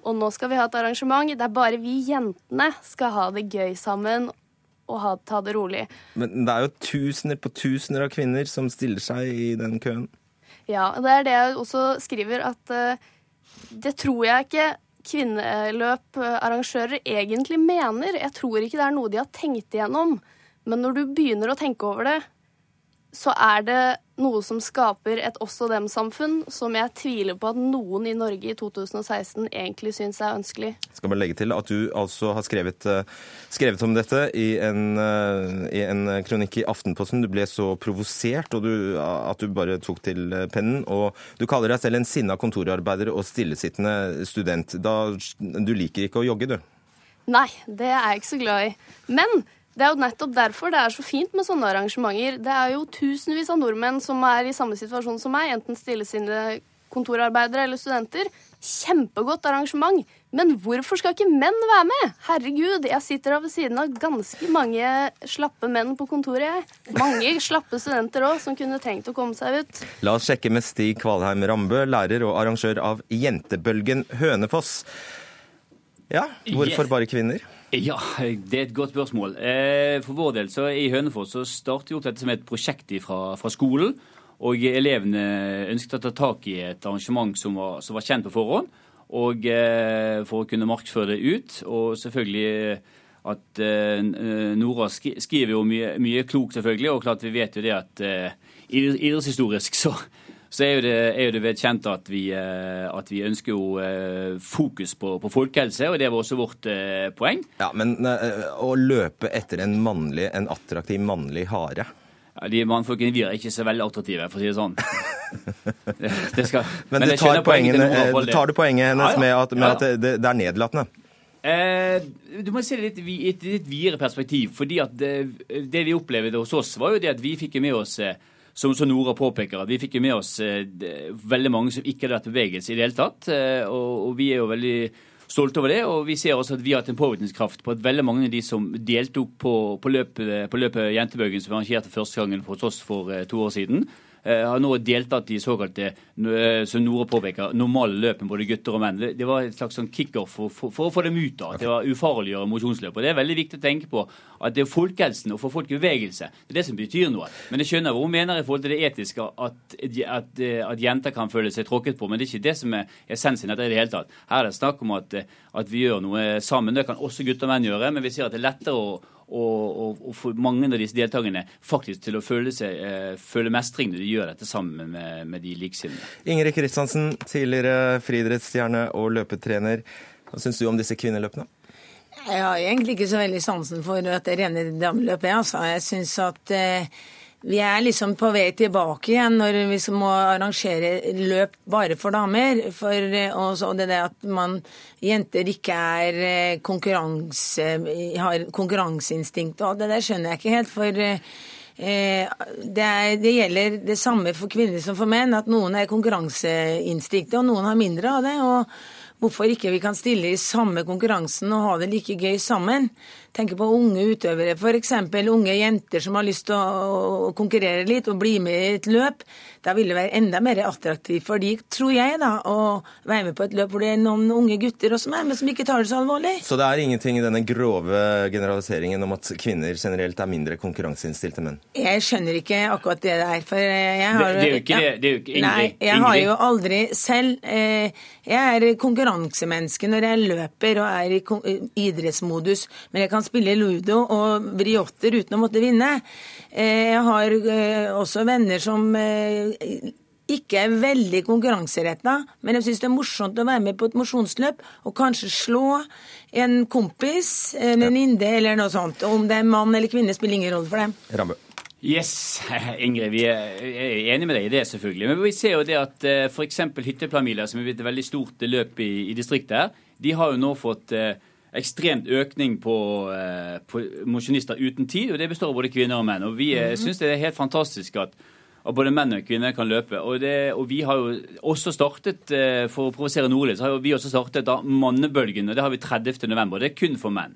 S16: Og nå skal vi ha et arrangement der bare vi jentene skal ha det gøy sammen og ha, ta det rolig.
S1: Men det er jo tusener på tusener av kvinner som stiller seg i den køen.
S16: Ja, det er det jeg også skriver, at eh, det tror jeg ikke kvinneløparrangører egentlig mener. Jeg tror ikke det er noe de har tenkt igjennom. Men når du begynner å tenke over det, så er det noe som skaper et også dem-samfunn som jeg tviler på at noen i Norge i 2016 egentlig syns er ønskelig.
S1: Skal bare legge til at du altså har skrevet, eh, skrevet om dette i en, eh, i en kronikk i Aftenposten. Du ble så provosert og du, at du bare tok til eh, pennen. Og du kaller deg selv en sinna kontorarbeider og stillesittende student. Da, du liker ikke å jogge, du?
S16: Nei, det er jeg ikke så glad i. Men det er jo nettopp derfor det er så fint med sånne arrangementer. Det er jo tusenvis av nordmenn som er i samme situasjon som meg, enten stillesinnede kontorarbeidere eller studenter. Kjempegodt arrangement. Men hvorfor skal ikke menn være med? Herregud, jeg sitter ved siden av ganske mange slappe menn på kontoret, jeg. Mange slappe studenter òg, som kunne trengt å komme seg ut.
S1: La oss sjekke med Stig Kvalheim Rambø, lærer og arrangør av Jentebølgen Hønefoss. Ja, hvorfor bare kvinner?
S17: Ja, det er et godt spørsmål. Eh, For vår del så i Hønefoss så startet vi opp dette som et prosjekt fra, fra skolen. Og elevene ønsket å ta tak i et arrangement som var, som var kjent på forhånd. Og eh, for å kunne markedsføre det ut. Og selvfølgelig at eh, Nora skriver jo mye, mye klokt, selvfølgelig. Og klart vi vet jo det at idrettshistorisk så, så er jo det, er jo det vedkjent at vi, eh, at vi ønsker jo eh, fokus på, på folkehelse, og det var også vårt eh, poeng.
S1: Ja, Men å løpe etter en, mannlig, en attraktiv mannlig hare
S17: Ja, de mannfolkene vi er ikke så veldig attraktive, for å si det sånn. [laughs] Det, skal,
S1: Men,
S17: men
S1: du tar,
S17: poenget
S1: poengene, eh, tar du poenget hennes
S17: Ja, ja.
S1: med at, med at det, det er nedlatende?
S17: Eh, du må se det i et litt videre perspektiv. fordi at det, det vi opplevde hos oss, var jo det at vi fikk med oss eh, som, som Nora påpeker, at vi fikk jo med oss eh, veldig mange som ikke hadde vært bevegelse i det hele tatt. eh, Og, og vi er jo veldig stolte over det. Og vi ser også at vi har hatt en påvirkningskraft på at veldig mange av de som deltok på, på løpet, på løpet Jentebøgen, som vi arrangerte første gangen hos oss for eh, to år siden, har nå deltatt i såkalte, eh, som Nora påpeker, normale løp med både gutter og menn. Det, var et slags sånn kickoff for, for, for å få dem ut av. At det var ufarliggjøre mosjonsløp. Og det er veldig viktig å tenke på at det er folkehelsen og få folk i bevegelse. Det er det som betyr noe. Men jeg skjønner hva hun mener i forhold til det etiske, at, at, at jenter kan føle seg tråkket på. Men det er ikke det som er essensen i dette i det hele tatt. Her er det snakk om at, at vi gjør noe sammen. Det kan også gutter og menn gjøre, men vi ser at det er lettere å og, og, og for mange av disse deltakerne faktisk til å føle, seg, eh, føle mestring når de gjør dette sammen med, med de likesinnede.
S1: Ingrid Kristiansen, tidligere friidrettsstjerne og løpetrener. Hva syns du om disse kvinneløpene?
S18: Jeg har egentlig ikke så veldig sansen for at det rene dameløp er. Altså. Jeg syns at eh, vi er liksom på vei tilbake igjen når vi må arrangere løp bare for damer. For, eh, og det at man, jenter ikke er eh, konkurranse, har konkurranseinstinkt og det der skjønner jeg ikke helt. For eh, det, er, det gjelder det samme for kvinner som for menn, at noen er konkurranseinstinktet, og noen har mindre av det. og hvorfor ikke vi kan stille i samme konkurransen og ha det like gøy sammen. Tenker på unge utøvere, f.eks. unge jenter som har lyst til å konkurrere litt og bli med i et løp. Da vil det være enda mer attraktivt for de, tror jeg, da, å være med på et løp hvor det er noen unge gutter også med, men som ikke tar det så alvorlig.
S1: Så det er ingenting i denne grove generaliseringen om at kvinner generelt er mindre konkurranseinnstilte enn menn?
S18: Jeg skjønner ikke akkurat det der. For jeg har,
S17: Det- det er jo ikke det- det er jo ikke Ingrid-
S18: Nei, jeg har jo aldri selv eh, Jeg er konkurransemenneske når jeg løper og er i idrettsmodus, men jeg kan spille ludo og vriotter uten å måtte vinne. Eh, jeg har eh, også venner som eh, ikke er veldig konkurranseretta, men jeg syns det er morsomt å være med på et mosjonsløp og kanskje slå en kompis, en venninne eller noe sånt. Om det er mann eller kvinne, spiller ingen rolle for dem.
S1: Rambe.
S17: Yes, [laughs] Ingrid, vi er enige enig med deg i det, selvfølgelig. Men vi ser jo det at f.eks. Hytteplanmila, som er et veldig stort løp i, i distriktet her, de har jo nå fått eh, ekstremt økning på, eh, på mosjonister uten tid, og det består av både kvinner og menn. Og vi mm syns det er helt fantastisk at at både menn og kvinner kan løpe. Og, det, og vi har jo også startet, eh, for å provosere noe litt, så har vi også startet da mannebølgen, og det har vi 30. november. Det er kun for menn.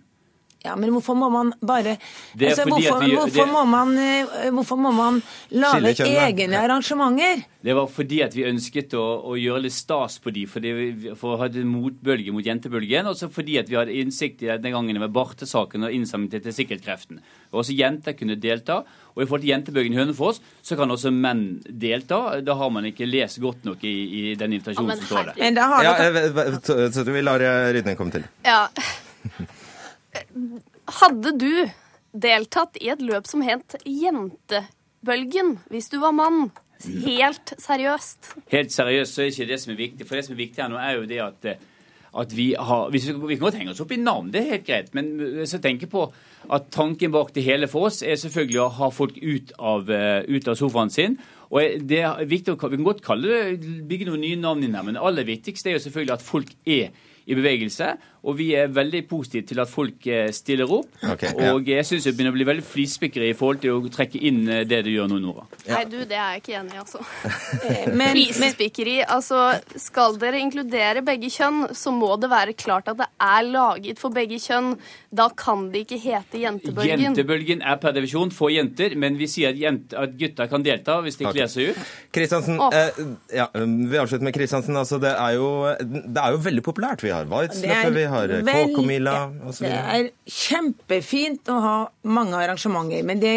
S18: Ja, men hvorfor må man bare altså, hvorfor,
S17: vi-
S18: hvorfor,
S17: det-
S18: må man, eh, hvorfor må man lage egne arrangementer?
S17: Det var fordi at vi ønsket å, å gjøre litt stas på de, for vi, for å ha en motbølge mot jentebølgen, og så fordi at vi hadde innsikt i denne gangen med bartesaken og innsamling til sikkerhetskreften. Også jenter kunne delta. Og i forhold til jentebølgen i Hønefoss, så kan også menn delta. Da har man ikke lest godt nok i, i den invitasjonen som står der.
S18: Men da har
S1: Ja, jeg vet- så- så vi lar eh, Rydne komme til.
S16: Ja. Hadde du deltatt i et løp som het Jentebølgen hvis du var mann? Helt seriøst.
S17: Helt seriøst så er ikke det som er viktig. For det som er viktig her nå, er jo det at, eh, at vi har vi, vi kan godt henge oss opp i navn, det er helt greit. Men hvis jeg tenker på at tanken bak det hele for oss er selvfølgelig å ha folk ut av, eh, ut av sofaen sin. Og det er viktig Vi kan godt kalle det bygge noen nye navn inn her, men det aller viktigste er jo selvfølgelig at folk er i bevegelse. Og vi er veldig positive til at folk eh, stiller opp.
S1: Okay, ja.
S17: Og jeg syns det begynner å bli veldig flispikkeri i forhold til å trekke inn eh, det du gjør nå, Nora.
S16: Nei, du, det er jeg ikke enig i, altså. [laughs]
S18: men-
S16: Flisespikkeri. Altså, skal dere inkludere begge kjønn, så må det være klart at det er laget for begge kjønn. Da kan det ikke hete Jentebølgen.
S17: Jentebølgen er per divisjon for jenter, men vi sier at, jente, at gutter kan delta hvis de kler seg ut.
S1: Kristiansen,
S16: oh.
S1: eh, ja, vi avslutter med Kristiansen. Altså, det, er jo, det er jo veldig populært. Vi har Waitz, vi har eh, Kåkomila osv.
S18: Det er kjempefint å ha mange arrangementer, men det,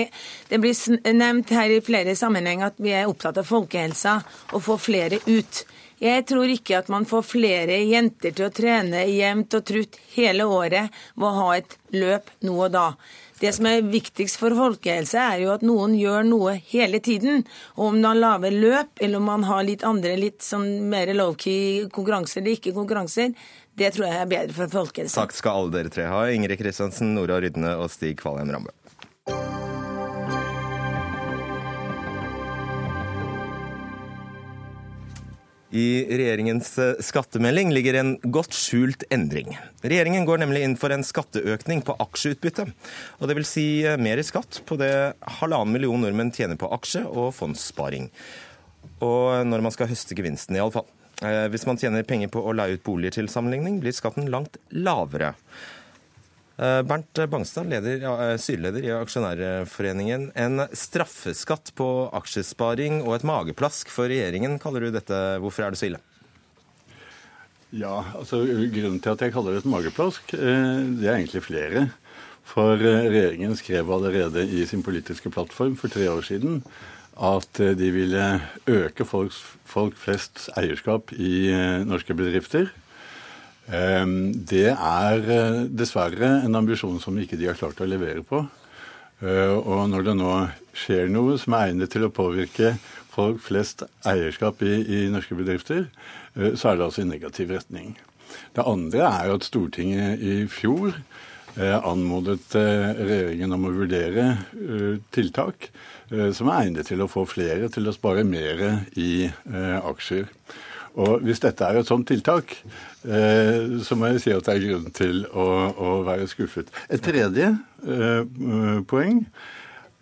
S18: det blir nevnt her i flere sammenhenger at vi er opptatt av folkehelsa og få flere ut. Jeg tror ikke at man får flere jenter til å trene jevnt og trutt hele året ved å ha et løp nå og da. Det som er viktigst for folkehelse, er jo at noen gjør noe hele tiden. Og om man lager løp, eller om man har litt andre litt sånn mer low-key konkurranser eller ikke konkurranser, det tror jeg er bedre for folkehelsen.
S1: Takk skal alle dere tre ha. Ingrid Kristiansen, Nora Rydne og Stig Kvalheim Rambe. I regjeringens eh, skattemelding ligger en godt skjult endring. Regjeringen går nemlig inn for en skatteøkning på aksjeutbytte. Og det vil si eh, mer i skatt på det halvannen million nordmenn tjener på aksje og fondssparing. Og når man skal høste gevinsten, iallfall. Hvis man tjener penger på å leie ut boliger til sammenligning, blir skatten langt lavere. Eh, Bernt Bangstad, leder, eh, styreleder i Aksjonærforeningen. En straffeskatt på aksjesparing og et mageplask for regjeringen, kaller du dette. Hvorfor er det så ille?
S19: Ja, altså Grunnen til at jeg kaller det et mageplask, eh, det er egentlig flere. For eh, regjeringen skrev allerede i sin politiske plattform for tre år siden at eh, de ville øke folks, folk flests eierskap i eh, norske bedrifter. Ehm, Det er eh, dessverre en ambisjon som ikke de har klart å levere på. Og når det nå skjer noe som er egnet til å påvirke folk flest eierskap i, i norske bedrifter, så er det altså i negativ retning. Det andre er jo at Stortinget i fjor anmodet eh, regjeringen om å vurdere eh, tiltak eh, som er egnet til å få flere til å spare mer i eh, aksjer. Og hvis dette er et sånt tiltak, eh, så må jeg si at det er grunn til å, være skuffet. Et tredje eh, poeng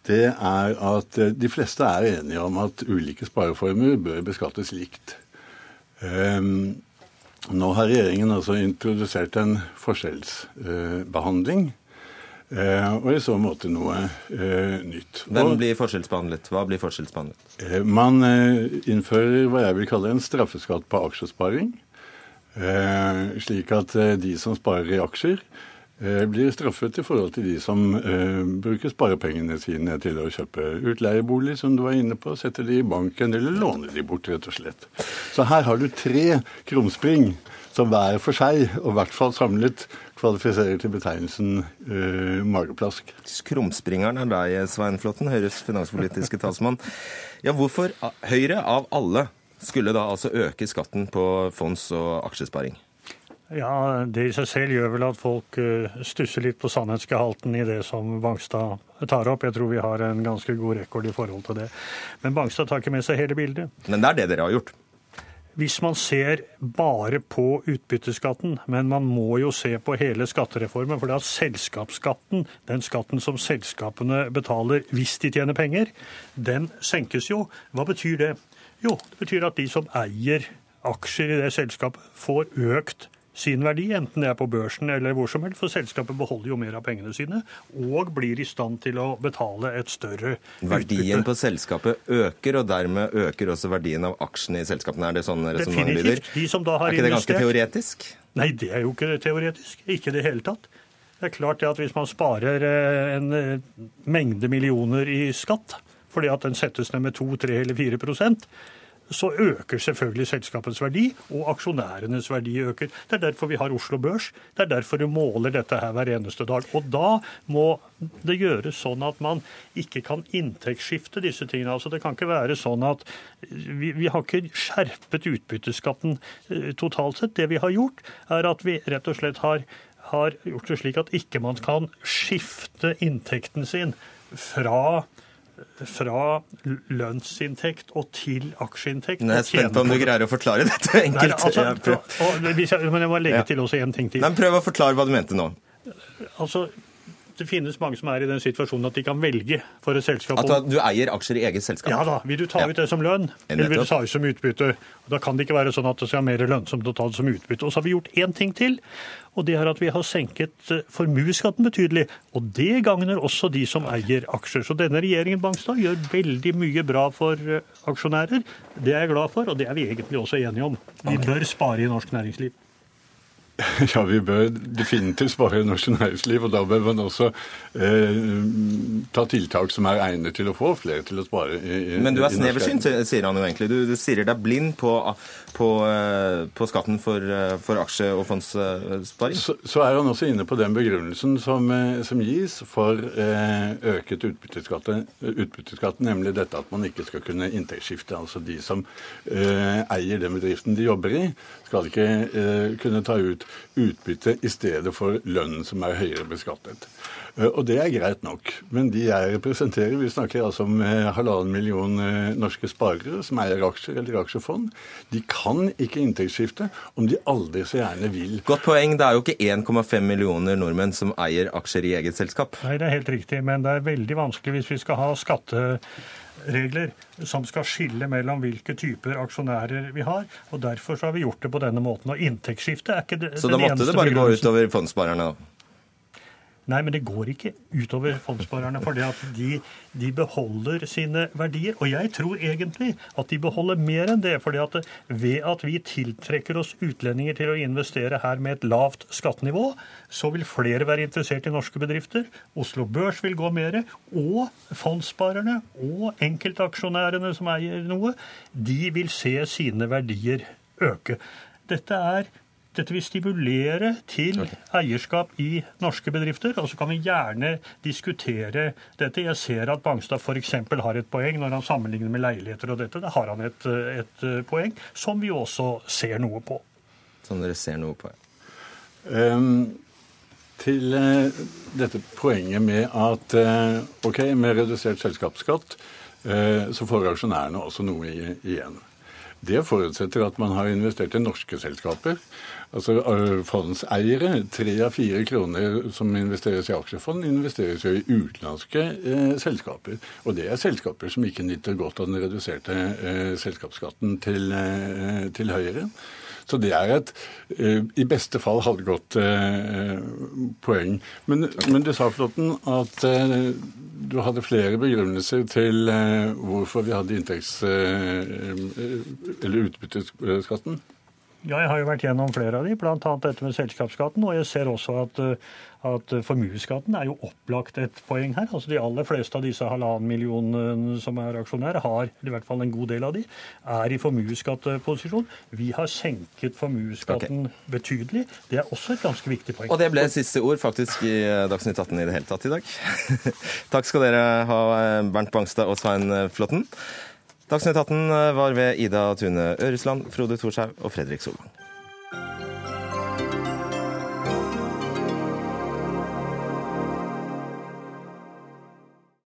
S19: det er at eh, de fleste er enige om at ulike spareformer bør beskattes likt. Ehm, Nå har regjeringen altså introdusert en forskjellsbehandling. Eh, og i så måte noe eh, nytt.
S1: Hvem blir forskjellsbehandlet? Hva blir forskjellsbehandlet?
S19: eh, man innfører hva jeg vil kalle en straffeskatt på aksjesparing. Slik at de som sparer i aksjer, blir straffet i forhold til de som eh, bruker sparepengene sine til å kjøpe utleiebolig, som du var inne på, setter de i banken eller låner de bort, rett og slett. Så her har du tre krumspring som hver for seg, og i hvert fall samlet, kvalifiserer til betegnelsen eh, mageplask.
S1: Krumspringeren er deg, Svein Flåtten, Høyres finanspolitiske talsmann. Ja, hvorfor Høyre av alle skulle da altså øke skatten på fonds- og aksjesparing?
S20: Ja, Det i seg selv gjør vel at folk eh, stusser litt på sannhetsgehalten i det som Bangstad tar opp. Jeg tror vi har en ganske god rekord i forhold til det. Men Bangstad tar ikke med seg hele bildet.
S1: Men det er det dere har gjort?
S20: Hvis man ser bare på utbytteskatten, men man må jo se på hele skattereformen, for det er at selskapsskatten, den skatten som selskapene betaler hvis de tjener penger, den senkes jo. Hva betyr det? Jo, det betyr at de som eier aksjer i det selskapet, får økt sin verdi, enten det er på børsen eller hvor som helst, for selskapet beholder jo mer av pengene sine og blir i stand til å betale et større utbytte.
S1: Verdien på selskapet øker, og dermed øker også verdien av aksjene i selskapene. Er det sånn resonnementet lyder?
S20: De som da har
S1: Er ikke det ganske teoretisk?
S20: Nei, det er jo ikke teoretisk. Ikke i det hele tatt. Det er klart det at hvis man sparer eh, en eh, mengde millioner i skatt, fordi at den settes ned med 2, 3 eller 4 prosent, så øker selvfølgelig selskapets verdi, og aksjonærenes verdi øker. Det er derfor vi har Oslo Børs. Det er derfor vi måler dette her hver eneste dag. Og da må det gjøres sånn at man ikke kan inntektsskifte disse tingene. Altså Det kan ikke være sånn at vi, vi har ikke skjerpet utbytteskatten eh, totalt sett. Det vi har gjort, er at vi rett og slett har, har gjort det slik at ikke man kan skifte inntekten sin fra fra lønnsinntekt og til aksjeinntekt.
S1: Jeg er spent på om du greier å forklare [laughs] dette enkelt.
S20: Nei, altså,
S1: Jeg prøver-
S20: og, men jeg må legge til også en ting til.
S1: Nei, prøv å forklare hva du mente nå.
S20: Altså, det finnes mange som er i den situasjonen at de kan velge for et selskap.
S1: At du, eier aksjer i eget selskap?
S20: Ja da. Vil du ta ut det som lønn, eller vil du ta ut som utbytte? Da kan det ikke være sånn at det skal være mer lønnsomt å ta det som utbytte. Og så har vi gjort én ting til, og det er at vi har senket eh, formuesskatten betydelig. Og det gagner også de som eier aksjer. Så denne regjeringen Bangstad gjør veldig mye bra for eh, aksjonærer. Det er jeg glad for, og det er vi egentlig også enige om. Vi bør spare i norsk næringsliv. [laughs]
S19: Ja, vi bør definitivt spare norsk næringsliv, og da bør man også eh, ta tiltak som er egnet til å få flere til å spare. I,
S1: Men du er sneversynt, sier han jo egentlig. Du, du stirrer deg blind på, på, eh, på skatten for, eh, for aksje- og fondssparing.
S19: Så, så er han også inne på den begrunnelsen som, eh, som gis for eh, øket utbytteskatten, nemlig dette at man ikke skal kunne inntektsskifte. Altså de som eh, eier den bedriften de jobber i, skal ikke eh, kunne ta ut utbytte i stedet for lønnen som er høyere beskattet. Eh, Og det er greit nok. Men de jeg representerer, vi snakker altså om eh, halvannen million eh, norske sparere som eier aksjer eller aksjefond, de kan ikke inntektsskifte om de aldri så gjerne vil.
S1: Godt poeng. Det er jo ikke 1,5 millioner nordmenn som eier aksjer i eget selskap.
S20: Nei, det er helt riktig, men det er veldig vanskelig hvis vi skal ha skatteregler som skal skille mellom hvilke typer aksjonærer vi har. og Derfor så har vi gjort det på denne måten. Og inntektsskifte er ikke det,
S1: Så da måtte det bare gå utover fondssparerne, da.
S20: Nei, men det går ikke utover fondssparerne, for de, de beholder sine verdier. Og jeg tror egentlig at de beholder mer enn det. fordi ved at vi tiltrekker oss utlendinger til å investere her med et lavt skattenivå, så vil flere være interessert i norske bedrifter. Oslo Børs vil gå mer. Og fondssparerne og enkeltaksjonærene som eier noe, de vil se sine verdier øke. Dette er dette vil stimulere til eierskap i norske bedrifter, og så kan vi gjerne diskutere dette. Jeg ser at Bangstad f.eks. har et poeng når han sammenligner med leiligheter og dette. Da har han et, et poeng som vi også ser noe på.
S1: Som dere ser noe på.
S19: Um, til eh, dette poenget med at eh, ok, med redusert selskapsskatt eh, så får aksjonærene også noe i, igjen. Det forutsetter at man har investert i norske selskaper. Altså eh, Fondseiere, tre av fire kroner som investeres i aksjefond, investeres jo i utenlandske eh, selskaper. Og det er selskaper som ikke nyter godt av den reduserte eh, selskapsskatten til, eh, til Høyre. Så det er et i beste fall halvgodt eh, poeng. Men, men du sa, Flåtten, at eh, du hadde flere begrunnelser til eh, hvorfor vi hadde inntekts... eller utbytteskatten.
S20: Ja, jeg har jo vært gjennom flere av de, bl.a. dette med selskapsskatten. Og jeg ser også at, eh, at formuesskatten er jo opplagt et poeng her. Altså De aller fleste av disse halvannen millionen som er aksjonærer, har, i hvert fall en god del av de, er i formuesskatteposisjon. Vi har senket formuesskatten betydelig. Det er også et ganske viktig poeng.
S1: Og det ble siste ord faktisk i Dagsnytt 18 i det hele tatt i dag. [laughs] Takk skal dere ha, Bernt Bangstad og Svein Flåtten. Dagsnytt 18 var ved Ida Tune Øresland, Frode Thorshaug og Fredrik Solvang.